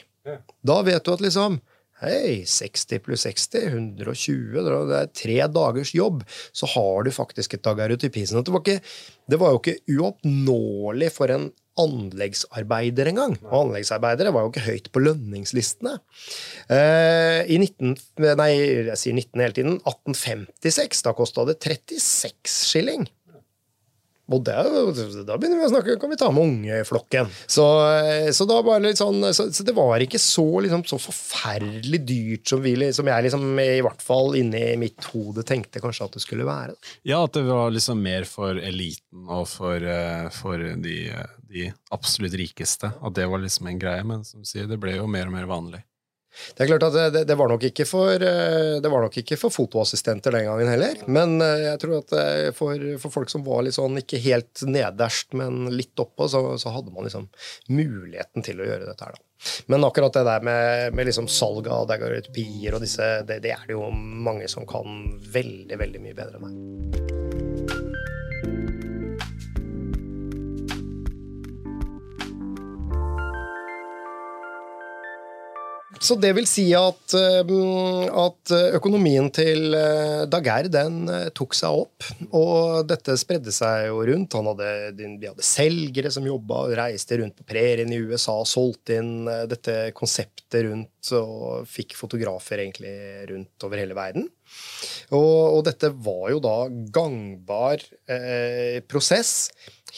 da vet du at liksom Hei, 60 pluss 60, 120, det er tre dagers jobb, så har du faktisk et daguerreotypi. Sånn det, var det var jo ikke uoppnåelig for en anleggsarbeider engang. Og anleggsarbeidere var jo ikke høyt på lønningslistene. Eh, I 19, nei, jeg sier 19 hele tiden, 1856, da kosta det 36 skilling. Og det, da begynner vi å snakke, kan vi ta med ungeflokken. Så, så, det litt sånn, så, så det var ikke så, liksom, så forferdelig dyrt som, vi, som jeg liksom, i hvert fall inni mitt hode tenkte kanskje at det skulle være. Ja, at det var liksom mer for eliten og for, eh, for de, de, absolutt rikeste. At det var liksom en greie. Men som sier, det ble jo mer og mer vanlig. Det er klart at det, det, var nok ikke for, eh, det var nok ikke for fotoassistenter den gangen heller. Men eh, jeg tror at eh, for, for folk som var litt sånn, ikke helt nederst, men litt oppå, så, så, hadde man liksom muligheten til å gjøre dette her, da. Men akkurat det der med, med liksom salg av daguerreotypier og disse, det, det er det jo mange som kan veldig, veldig mye bedre enn meg. Så det vil si at, at økonomien til Daguerre den tok seg opp. Og dette spredde seg jo rundt. Hadde, de hadde selgere som jobba og reiste rundt på prærien i USA og solgte inn dette konseptet rundt og fikk fotografer egentlig rundt over hele verden. Og, og dette var jo da gangbar eh, prosess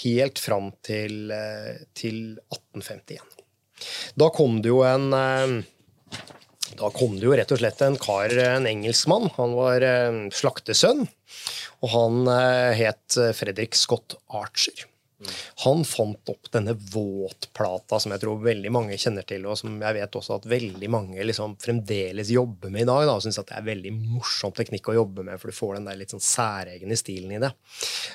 helt fram til, eh, til 1851. Da kom det jo en eh, da kom det jo rett og slett en kar, en engelskmann. Han var eh, slaktesønn. Og han het Fredrik Scott Archer. Han fant opp denne våtplata som jeg tror veldig mange kjenner til, og som jeg vet også at veldig mange liksom fremdeles jobber med i dag. Da, og syns at det er veldig morsom teknikk å jobbe med, for du får den der litt sånn særegne stilen i det.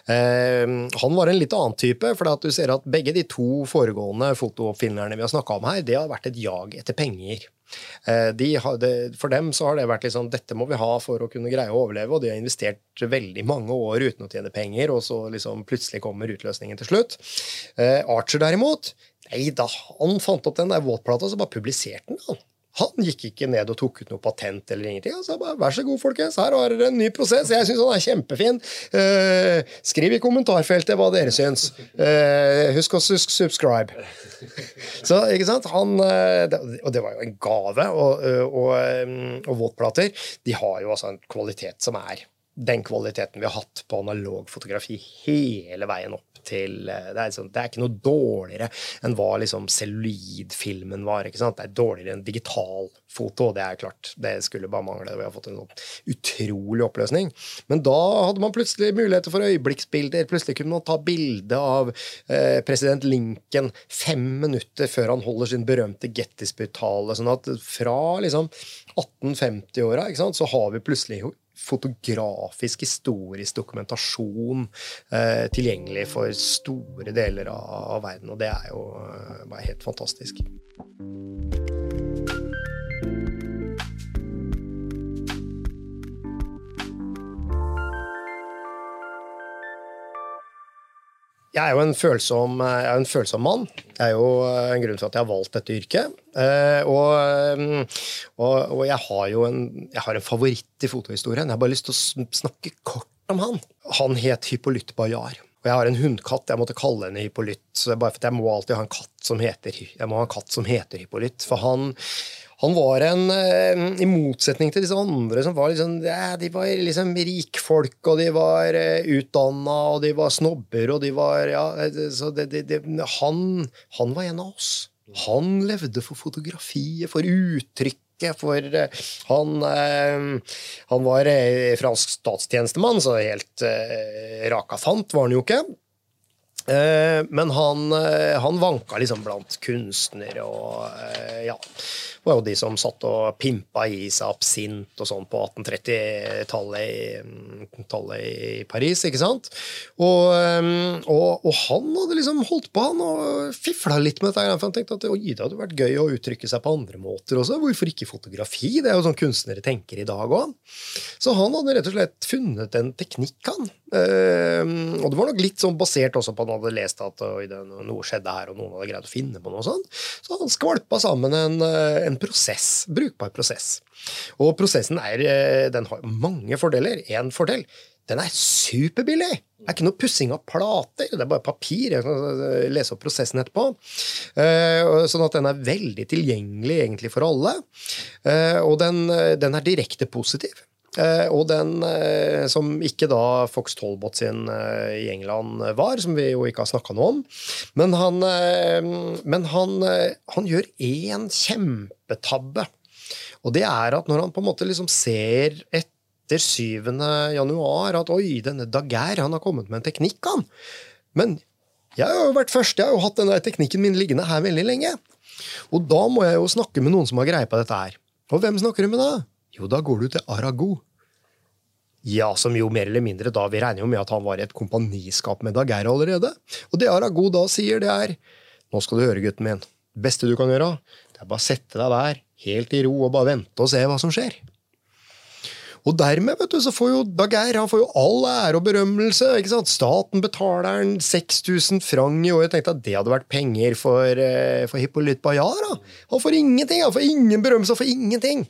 Eh, han var en litt annen type, for du ser at begge de to foregående fotooppfinnerne vi har snakka om her, det har vært et jag etter penger. Eh, de hadde, for dem så har det vært liksom dette må vi ha for å kunne greie å overleve, og de har investert veldig mange år uten å tjene penger, og så liksom plutselig kommer utløsningen til slutt. Eh, Archer derimot, nei da, han fant opp den der våtplata, så bare publiserte den. han. Han gikk ikke ned og tok ut noe patent eller ingenting. Han sa bare vær så god, folkens, her har dere en ny prosess. Jeg syns han er kjempefin. Uh, skriv i kommentarfeltet hva dere syns. Uh, husk å subscribe. *laughs* Så, ikke sant? Han, uh, og det var jo en gave. Og, og, og våtplater de har jo altså en kvalitet som er den kvaliteten vi har hatt på analog fotografi hele veien opp til eh, Det er, liksom, det er ikke noe dårligere enn hva liksom celluloidfilmen var. ikke sant? Det er dårligere enn digital foto. Det er klart, det skulle bare mangle. Vi har fått en sånn utrolig oppløsning. Men da hadde man plutselig muligheter for øyeblikksbilder. Plutselig kunne man ta bilde av eh, president Lincoln fem minutter før han holder sin berømte Gettysburg-tale. Sånn at fra liksom 1850-åra så har vi plutselig fotografisk, historisk dokumentasjon eh, tilgjengelig for store deler av, av, verden. Og det er jo eh, bare helt fantastisk. Jeg er jo en følsom, følsom, mann. Det er jo en grunn til at jeg har valgt dette yrket. Eh, og, og, og jeg har jo en, har en favoritt i fotohistorien. Jeg har bare lyst til å snakke kort om han. Han het Hippolytt Bajar. Og jeg har en hundkatt. Jeg måtte kalle henne Hippolytt. Bare for jeg må alltid ha en katt som heter, jeg må ha en katt som heter Hippolytt. For han han var en eh, I motsetning til disse andre som var liksom ja, De var liksom rikfolk, og de var uh, utdanna, og de var snobber, og de var Ja, så det, det, det, han, han var en av oss. Han levde for fotografiet, for uttrykket. For han, han var fransk statstjenestemann, så helt raka fant var han jo ikke. Men han, han vanka liksom blant kunstnere og ja, var jo de som satt og pimpa i seg absint og sånn på 1830-tallet i, i, Paris, ikke sant? Og, um, og, og, han hadde liksom holdt på, han, og fifla litt med dette. For han tenkte at det hadde vært gøy å uttrykke seg på andre måter også. Hvorfor ikke fotografi? Det er jo sånn kunstnere tenker i dag òg. Så han hadde rett og slett funnet en teknikk, han. Uh, og det var nok litt sånn basert også på at han hadde lest at det, noe skjedde her, og noen hadde greid å finne på noe sånt. Så han skvalpa sammen en, en en prosess, brukbar prosess. Og prosessen er, eh, den har mange fordeler. Én fordel den er superbillig! Det er ikke noe pussing av plater, det er bare papir. Jeg kan eh, lese opp prosessen etterpå. Eh, sånn at den er veldig tilgjengelig egentlig for alle. Og den, den er direkte positiv. Eh, og den eh, som ikke da Fox Tolbot sin eh, i England var, som vi jo ikke har snakka noe om. Men han, men han, han gjør én kjempetabbe. Og det er at når han på en måte liksom ser etter 7. januar at oi, denne Daguerre han har kommet med en teknikk, han. Men jeg har jo vært først, jeg har jo hatt denne teknikken min liggende her veldig lenge. Og da må jeg jo snakke med noen som har greie på dette her. Og hvem snakker du med da? Jo, da går du til Arago. Ja, som jo mer eller mindre da Vi regner jo med at han var i et kompaniskap med Daguerre allerede. Og det Arago da sier, det er Nå skal du høre, gutten min. Det beste du kan gjøre, det er bare å sette deg der, helt i ro, og bare vente og se hva som skjer. Og dermed vet du, så får jo Daguerre han får jo all ære og berømmelse. ikke sant? Staten betaler han 6000 franc i år. Jeg tenkte at det hadde vært penger for, eh, for Hippolyt Bayard. Da. Han får ingenting! Han får ingen berømmelse, han får ingenting!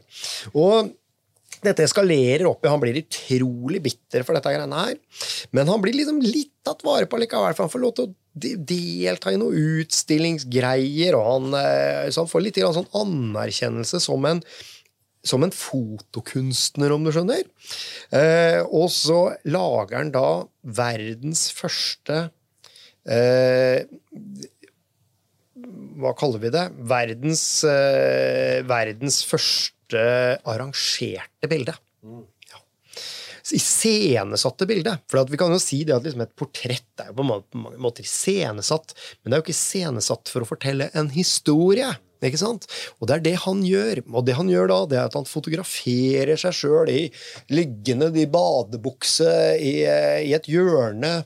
Og dette eskalerer opp i Han blir utrolig bitter for dette greiene her. Men han blir liksom litt tatt vare på likevel, for han får lov til å delta i noen utstillingsgreier, og han, eh, han får litt sånn anerkjennelse som en, som en fotokunstner, om du skjønner. Eh, og så lager han da verdens første eh, Hva kaller vi det? Verdens, eh, verdens første arrangerte bilde. Ja. Iscenesatte bilde. For vi kan jo si at liksom et portrett er jo på mange måter iscenesatt, men det er jo ikke iscenesatt for å fortelle en historie. Ikke sant? Og det er det han gjør. Og det han gjør da, det er at han fotograferer seg sjøl liggende i badebukse i, i, et hjørne,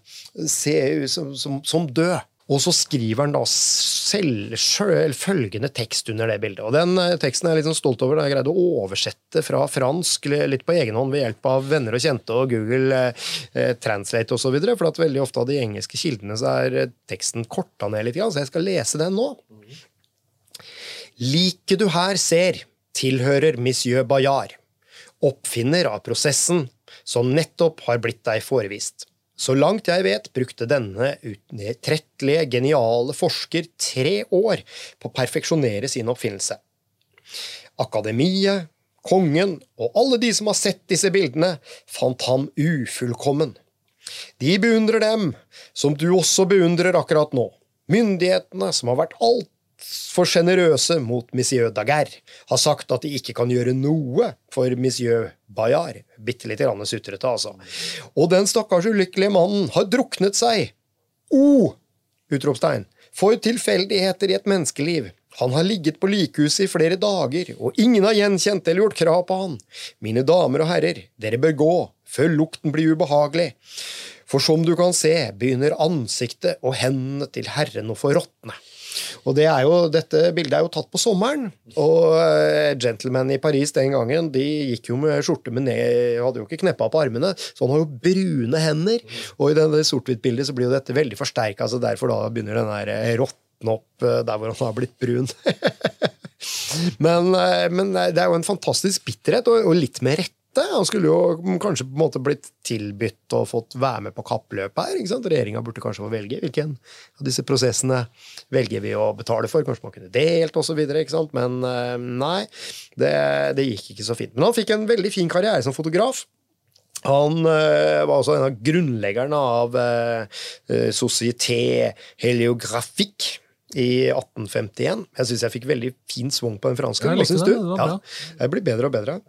ser ut som, som, som død. Og så skriver han da selv, selv, følgende tekst under det bildet. Og den eh, teksten er jeg litt sånn stolt over. Jeg greide å oversette fra fransk litt på egen hånd ved hjelp av venner og kjente og Google eh, Translate osv. For at veldig ofte av de engelske kildene så er eh, teksten korta ned litt, så jeg skal lese den nå. Liket du her ser, tilhører monsieur Bayard, oppfinner av prosessen som nettopp har blitt deg forevist. Så langt jeg vet, brukte denne utrettelige, geniale forsker tre år på å perfeksjonere sin oppfinnelse. Akademiet, kongen og alle de som har sett disse bildene, fant ham ufullkommen. De beundrer dem, som du også beundrer akkurat nå. Myndighetene, som har vært alt for sjenerøse mot monsieur Daguerre, har sagt at de ikke kan gjøre noe for monsieur Bayard. Bitte lite grann sutrete, altså. Og den stakkars ulykkelige mannen har druknet seg. O! Oh! Utropstegn. For tilfeldigheter i et menneskeliv. Han har ligget på likhuset i flere dager, og ingen har gjenkjent eller gjort krav på han. Mine damer og herrer, dere bør gå, før lukten blir ubehagelig. For som du kan se, begynner ansiktet og hendene til herren å få råtne. Og det jo, Dette bildet er jo tatt på sommeren, og uh, gentlemen i Paris den gangen de gikk jo med skjorte med ned, hadde jo ikke kneppa på armene, så han har jo brune hender. Og i det sort-hvitt-bildet så blir jo dette veldig forsterka, så derfor da begynner den der eh, råtne opp uh, der hvor han har blitt brun. *laughs* men, men, det er jo en fantastisk bitterhet, og, og litt med rette dette. Han skulle jo kanskje på en måte blitt tilbudt og fått være med på kappløpet her. ikke sant? Regjeringa burde kanskje få velge hvilken av disse prosessene velger vi å betale for. Kanskje man kunne delt osv. Men eh, nei, det, det gikk ikke så fint. Men han fikk en veldig fin karriere som fotograf. Han uh, var også en av grunnleggerne av uh, Société Heliographique i 1851. Jeg syns jeg fikk veldig fin svung på den franske. Hva syns du? Det, ja, det blir bedre og bedre.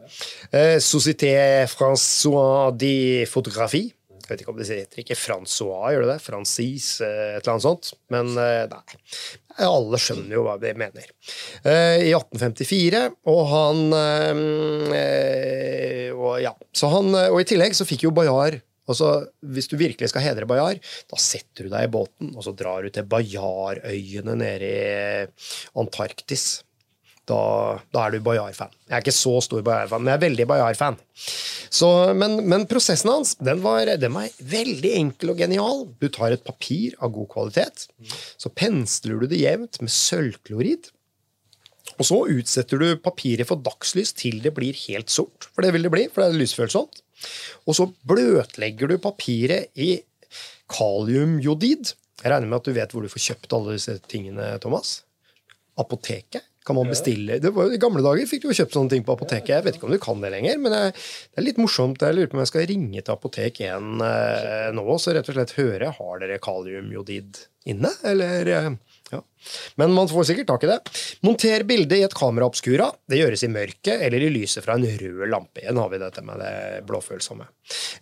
Eh, Société François de Photographie. Jeg vet ikke om det heter ikke Francois, gjør det det? Francis, eh, et eller annet sånt. Men eh, nei. Alle skjønner jo hva de mener. I 1854, og han og, ja, så han, og i tillegg så fikk jo Bayard Altså, Hvis du virkelig skal hedre Bajar, da setter du deg i båten og så drar du til Bajarøyene nede i Antarktis. Da, da er du Bayard-fan. Jeg er ikke så stor Bayard-fan, men jeg er veldig Bayard-fan. Men, men, prosessen hans den var, den var, veldig enkel og genial. Du tar et papir av god kvalitet, så pensler du det jevnt med sølvklorid. Og så utsetter du papiret for dagslys til det blir helt sort. For det vil det bli, for det er lysfølsomt. Og så bløtlegger du papiret i kaliumjodid. Jeg regner med at du vet hvor du får kjøpt alle disse tingene, Thomas? Apoteket kan man bestille. Var, I gamle dager fikk du jo kjøpt sånne ting på apoteket. Jeg vet ikke om du kan det lenger, men det er litt morsomt. Jeg lurer på om jeg skal ringe til Apotek 1 eh, nå så rett og slett høre har dere kaliumjodid inne, eller eh, ja. Men man får sikkert tak i det. Monter bildet i et kamera obscura. Det gjøres i mørket eller i lyset fra en rød lampe. Igjen har vi dette med det blåfølsomme.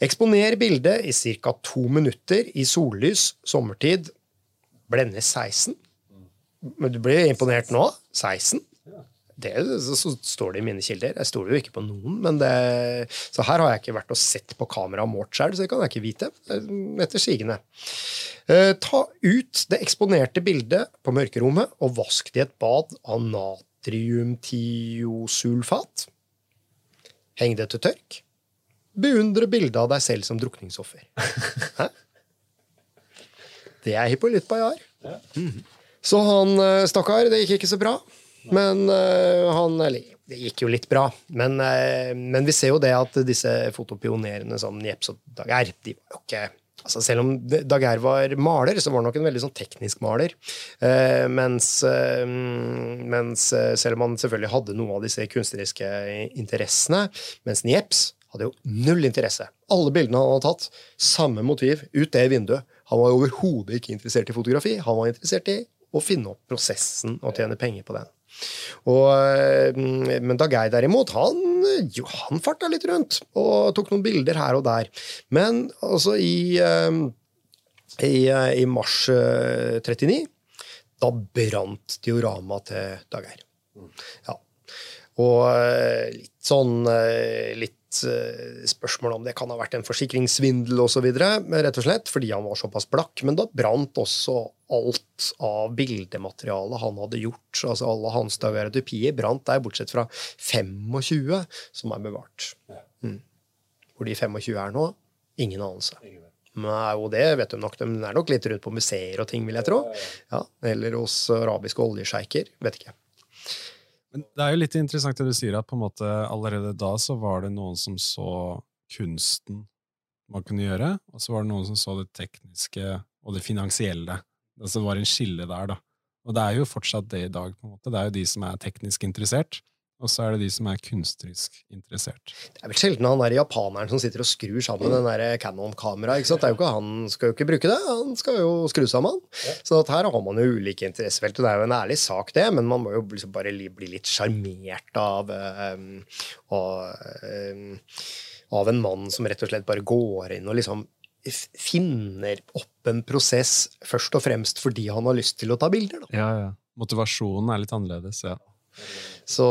Eksponer bildet i ca. to minutter i sollys sommertid. Blende 16. Men du blir imponert nå? 16? Det så står det i mine kilder. Jeg stoler jo ikke på noen. men det, Så her har jeg ikke vært og sett på kamera og målt sjøl, så det kan jeg ikke vite. Etter sigende. Eh, ta ut det eksponerte bildet på mørkerommet og vask det i et bad av natriumtiosulfat. Heng det til tørk. Beundre bildet av deg selv som drukningsoffer. Hæ? Det er Hippolytt Bayard. Så han eh, stakkar, det gikk ikke så bra. Men uh, han Eller det gikk jo litt bra. Men, uh, men vi ser jo det at disse fotopionerene som Jeps og Daguerre, de var jo ikke altså Selv om Daguerre var maler, så var han nok en veldig sånn teknisk maler. Uh, mens, mens selv om han selvfølgelig hadde noen av disse kunstneriske interessene, mens Jeps hadde jo null interesse. Alle bildene han hadde tatt, samme motiv, ut det vinduet. Han var overhodet ikke interessert i fotografi. Han var interessert i å finne opp prosessen og tjene penger på den. Og, mm, men Dageir derimot, han, jo, han farta litt rundt og tok noen bilder her og der. Men altså i, eh, i, eh, i mars 39 eh, da brant dioramaet til Dageir. Ja. Og litt sånn litt Eh, spørsmål om det kan ha vært en forsikringssvindel osv., rett og slett, fordi han var såpass blakk. Men da brant også alt av bildematerialet han hadde gjort. altså Alle hans daguerreotypier brant der, bortsett fra 25 som er bevart. Mm. Hvor de 25 er nå, ingen anelse. Nei, og det vet du nok, De er nok litt rundt på museer og ting, vil jeg tro. Ja, eller hos arabiske oljesjeiker. Vet ikke. Men det er jo litt interessant det du sier, at på en måte allerede da så var det noen som så kunsten man kunne gjøre, og så var det noen som så det tekniske og det finansielle. Altså det var en skille der, da. Og det er jo fortsatt det i dag. på en måte. Det er jo de som er teknisk interessert, og så er det de som er kunstnerisk interessert. Det er vel sjelden han er japaneren som sitter og skrur sammen den der Canon-kameraet. Han skal jo ikke bruke det, han skal jo skru sammen. Ja. Så her har man jo ulike interessefelt. Det er jo en ærlig sak, det, men man må jo liksom bare bli litt sjarmert av, um, av, um, av en mann som rett og slett bare går inn og liksom finner opp en prosess først og fremst fordi han har lyst til å ta bilder. Da. Ja, ja. Motivasjonen er litt annerledes, ja. Så,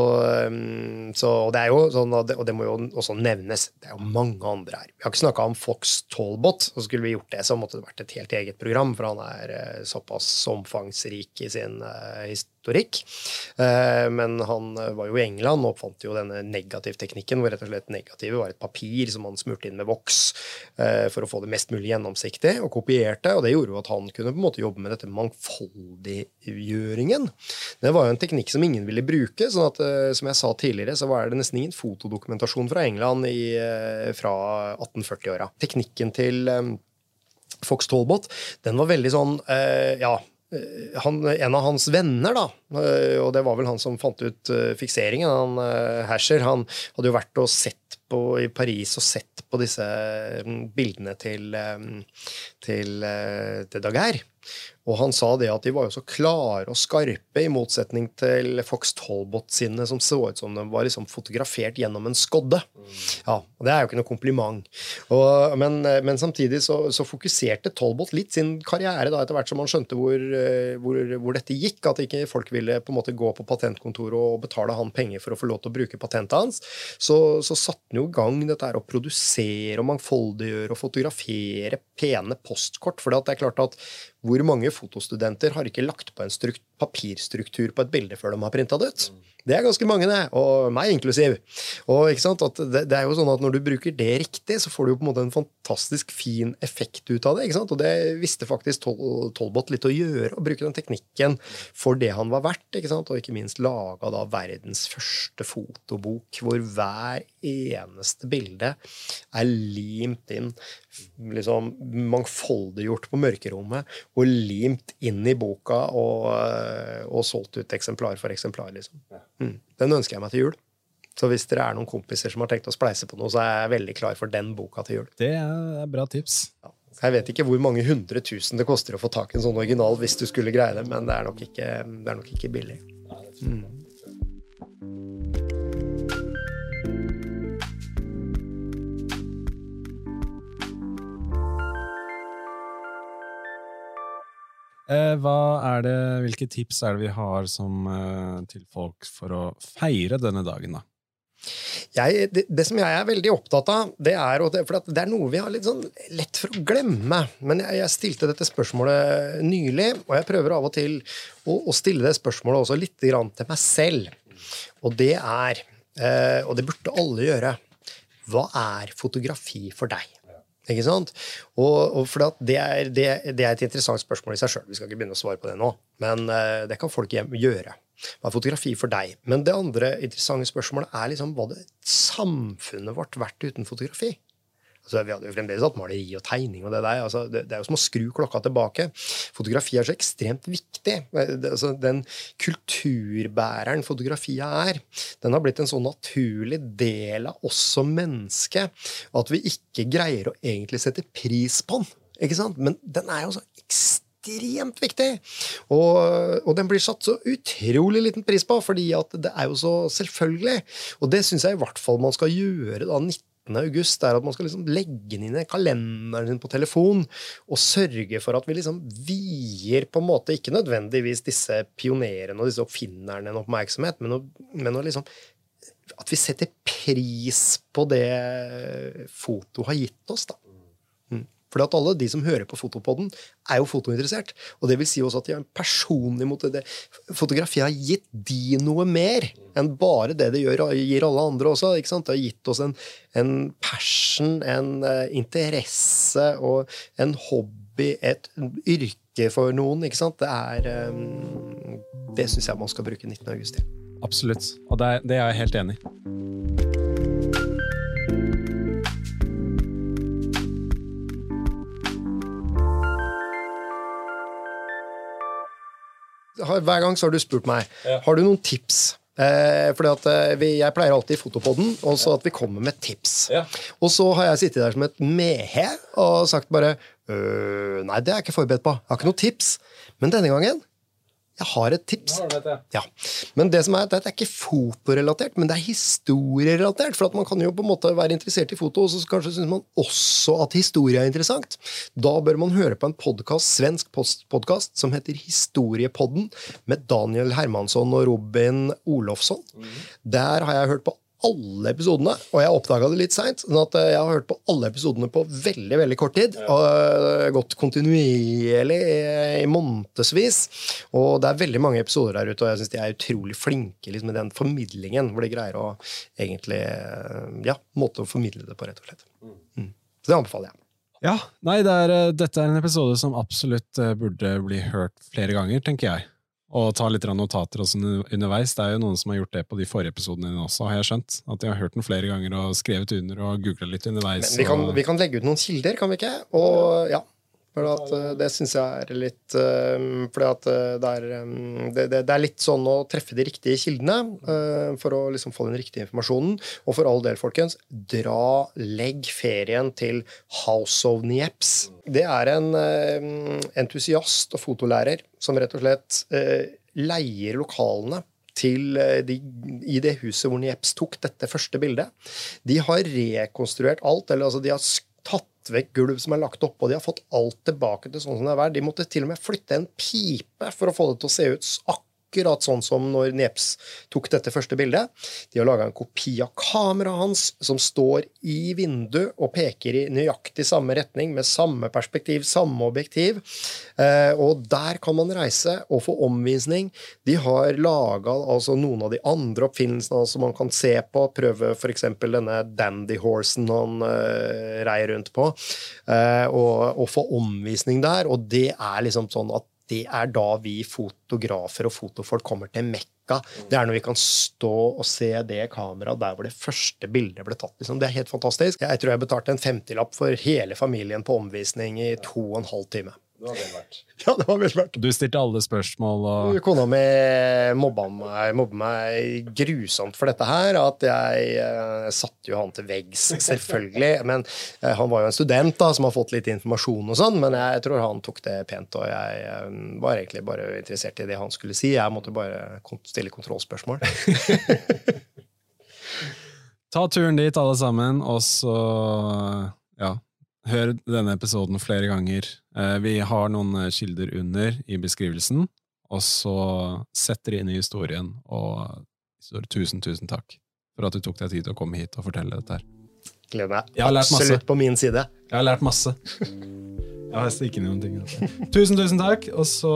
um, så, det er jo sånn, og det, og det, må jo også nevnes, det er jo mange andre her. Vi har ikke snakka om Fox Talbot, og Skulle vi gjort det, så måtte det vært et helt eget program, for han er uh, såpass omfangsrik i sin uh, historikk. Uh, men han var jo i England og oppfant jo denne negativteknikken, hvor rett og slett negativet var et papir som han smurte inn med voks for å få det mest mulig gjennomsiktig, og kopierte. Og det gjorde jo at han kunne på en måte jobbe med dette mangfoldiggjøringen. Det var jo en teknikk som ingen ville bruke. sånn at, eh, som jeg sa tidligere, så var det nesten ingen fotodokumentasjon fra England i, eh, fra 1840-åra. Teknikken til um, Fox Talbot den var veldig sånn Ja, han, en av hans venner, da, og det var vel han som fant ut fikseringen, han Hasher, han hadde jo vært og sett på, i Paris og sett på disse mm, bildene til, til, til Daguerre. Og han sa det at de var jo så klare og skarpe, i motsetning til Fox Talbot sine, som så ut som de var liksom fotografert gjennom en skodde. Ja, og Det er jo ikke noe kompliment. Og, men, men, samtidig så, så, fokuserte Talbot litt sin karriere da, etter hvert som han skjønte hvor, hvor, hvor, dette gikk, at ikke folk ville på en måte gå på patentkontoret og betale han penger for å få lov til å bruke patentet hans. Så, så satte han jo i gang dette her å produsere og mangfoldiggjøre og fotografere pene postkort. For det er klart at hvor mange fotostudenter har ikke lagt på en papirstruktur på et bilde før de har printa det ut? Det er ganske mange, det. Og meg inklusiv. Og det, det, er jo sånn at Når du bruker det riktig, så får du jo på en måte en fantastisk fin effekt ut av det. ikke sant? Og det visste faktisk Tol Tolbot litt å gjøre, å bruke den teknikken for det han var verdt. ikke sant? Og ikke minst laga da verdens første fotobok, hvor hver eneste bilde er limt inn, liksom mangfoldiggjort på mørkerommet, og limt inn i boka og, og solgt ut eksemplar for eksemplar. liksom. Mm. Den ønsker jeg meg til jul. Så hvis dere er noen kompiser som har tenkt å spleise på noe, så er jeg veldig klar for den boka til jul. Det er bra tips. Ja. Jeg vet ikke hvor mange hundre tusen det koster å få tak i en sånn original hvis du skulle greie det, men det er nok ikke, det er nok ikke billig. Mm. Hva er det, hvilke tips er det vi har som, eh, til folk for å feire denne dagen, da? Jeg, det, det, som jeg er veldig opptatt av, det er, for det er noe vi har litt sånn lett for å glemme. Men jeg, jeg, stilte dette spørsmålet nylig, og jeg prøver av og til å, å stille det spørsmålet også litt til meg selv. Og det er, eh, og det burde alle gjøre, hva er fotografi for deg? Ikke sant? Og, og for det er, det, det, er, et interessant spørsmål i seg sjøl. Vi skal ikke begynne å svare på det nå, men uh, det kan folk gjøre. Hva er fotografi for deg? Men det andre interessante spørsmålet er liksom, hva det samfunnet vårt vært uten fotografi? Altså, vi hadde jo fremdeles hatt maleri og tegning. og Det der, altså, det, det, er jo som å skru klokka tilbake. Fotografi er så ekstremt viktig. Det, altså, den kulturbæreren fotografiet er, den har blitt en så naturlig del av oss som menneske at vi ikke greier å egentlig sette pris på den. Ikke sant? Men den er jo så ekstremt viktig. Og, og, den blir satt så utrolig liten pris på, fordi at det er jo så selvfølgelig. Og det syns jeg i hvert fall man skal gjøre da 19 august, er at man skal liksom legge den inn i kalenderen sin på telefon og sørge for at vi liksom vier på en måte ikke nødvendigvis disse pionerene og disse oppfinnerne en oppmerksomhet, men, å, men å liksom at vi setter pris på det foto har gitt oss. da. For alle de som hører på Fotopodden, er jo fotointeressert. Og det vil si også at de en personlig mot det. Fotografi har gitt de noe mer enn bare det det gjør, gir alle andre også. ikke sant? Det har gitt oss en, en passion, en uh, interesse og en hobby, et yrke for noen. ikke sant? Det er um, Det syns jeg man skal bruke 19. august til. Absolutt. Og det er, det er jeg helt enig i. hver gang så har du spurt meg ja. har du noen tips. Eh, fordi at eh, vi, Jeg pleier alltid i Fotopodden og så at vi kommer med tips. Ja. Og så har jeg sittet der som et mehe og sagt bare øh, Nei, det er jeg ikke forberedt på. Jeg har ikke noe tips. Men denne gangen jeg har et tips. Ja. Men det som er, det er ikke fotorelatert, men det er historierelatert. For at man kan jo på en måte være interessert i foto, og så kanskje syns man også at historie er interessant. Da bør man høre på en podcast, svensk podkast som heter Historiepodden, med Daniel Hermansson og Robin Olofsson. Mm. Der har jeg hørt på alle episodene, og jeg oppdaga det litt seint. Sånn at eh, jeg har hørt på alle episodene på veldig veldig kort tid. Ja. Og eh, gått kontinuerlig i månedsvis. Og det er veldig mange episoder der ute, og jeg syns de er utrolig flinke liksom, i den formidlingen. Hvor de greier å egentlig eh, Ja, måte å formidle det på, rett og slett. Mm. mm. Så det anbefaler jeg. Ja, nei, det er, dette er en episode som absolutt burde bli hørt flere ganger, tenker jeg og ta litt notater også underveis. Det er jo noen som har gjort det på de forrige episodene dine også, har jeg skjønt. At de har hørt den flere ganger og skrevet under og googla litt underveis. Men vi kan, vi kan, legge ut noen kilder, kan vi ikke? Og ja, for at, det syns jeg er litt um, fordi at det er, det, det, det er, litt sånn å treffe de riktige kildene for å liksom få den riktige informasjonen. Og for all del, folkens, dra, legg ferien til House of Nieps. Det er en entusiast og fotolærer som rett og slett leier lokalene til de, i det huset hvor Nieps tok dette første bildet. De har rekonstruert alt, eller altså de har tatt vekk gulv som er lagt oppå. De har fått alt tilbake til sånn som det er. De måtte til og med flytte en pipe for å få det til å se ut akkurat akkurat sånn som når Neps tok dette første bildet. De har laga en kopi av kameraet hans som står i vinduet og peker i nøyaktig samme retning, med samme perspektiv, samme objektiv. Eh, og der kan man reise og få omvisning. De har laga altså, noen av de andre oppfinnelsene som man kan se på. Prøve f.eks. denne dandy-horsen han uh, rei rundt på, uh, og, og få omvisning der. Og det er liksom sånn at det er da vi fotografer og fotofolk kommer til Mekka. Det er når vi kan stå og se det kameraet der hvor det første bildet ble tatt. Liksom. Det er helt fantastisk. Jeg tror jeg betalte en femtilapp for hele familien på omvisning i to og en halv time. Det var vel verdt. *laughs* Ja, det var vel verdt. Du stilte alle spørsmål og Kona mi mobba meg, mobba meg grusomt for dette her. At jeg jeg satte jo han til veggs, selvfølgelig. *laughs* Men uh, han var jo en student da, som har fått litt informasjon og sånn, men jeg tror han tok det pent. Og jeg uh, var egentlig bare interessert i det han skulle si. Jeg måtte bare stille kontrollspørsmål. *laughs* Ta turen dit, alle sammen, og så ja, hør denne episoden flere ganger. Eh, vi har noen eh, kilder under i beskrivelsen, og så setter det inn i historien. Og så tusen, tusen takk for at du tok deg tid til å komme hit og fortelle dette her. Gleder meg absolutt på min side. Jeg har lært masse. *laughs* Jeg har stikket inn noen ting. Tusen, tusen takk, og så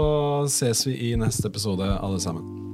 ses vi i neste episode, alle sammen.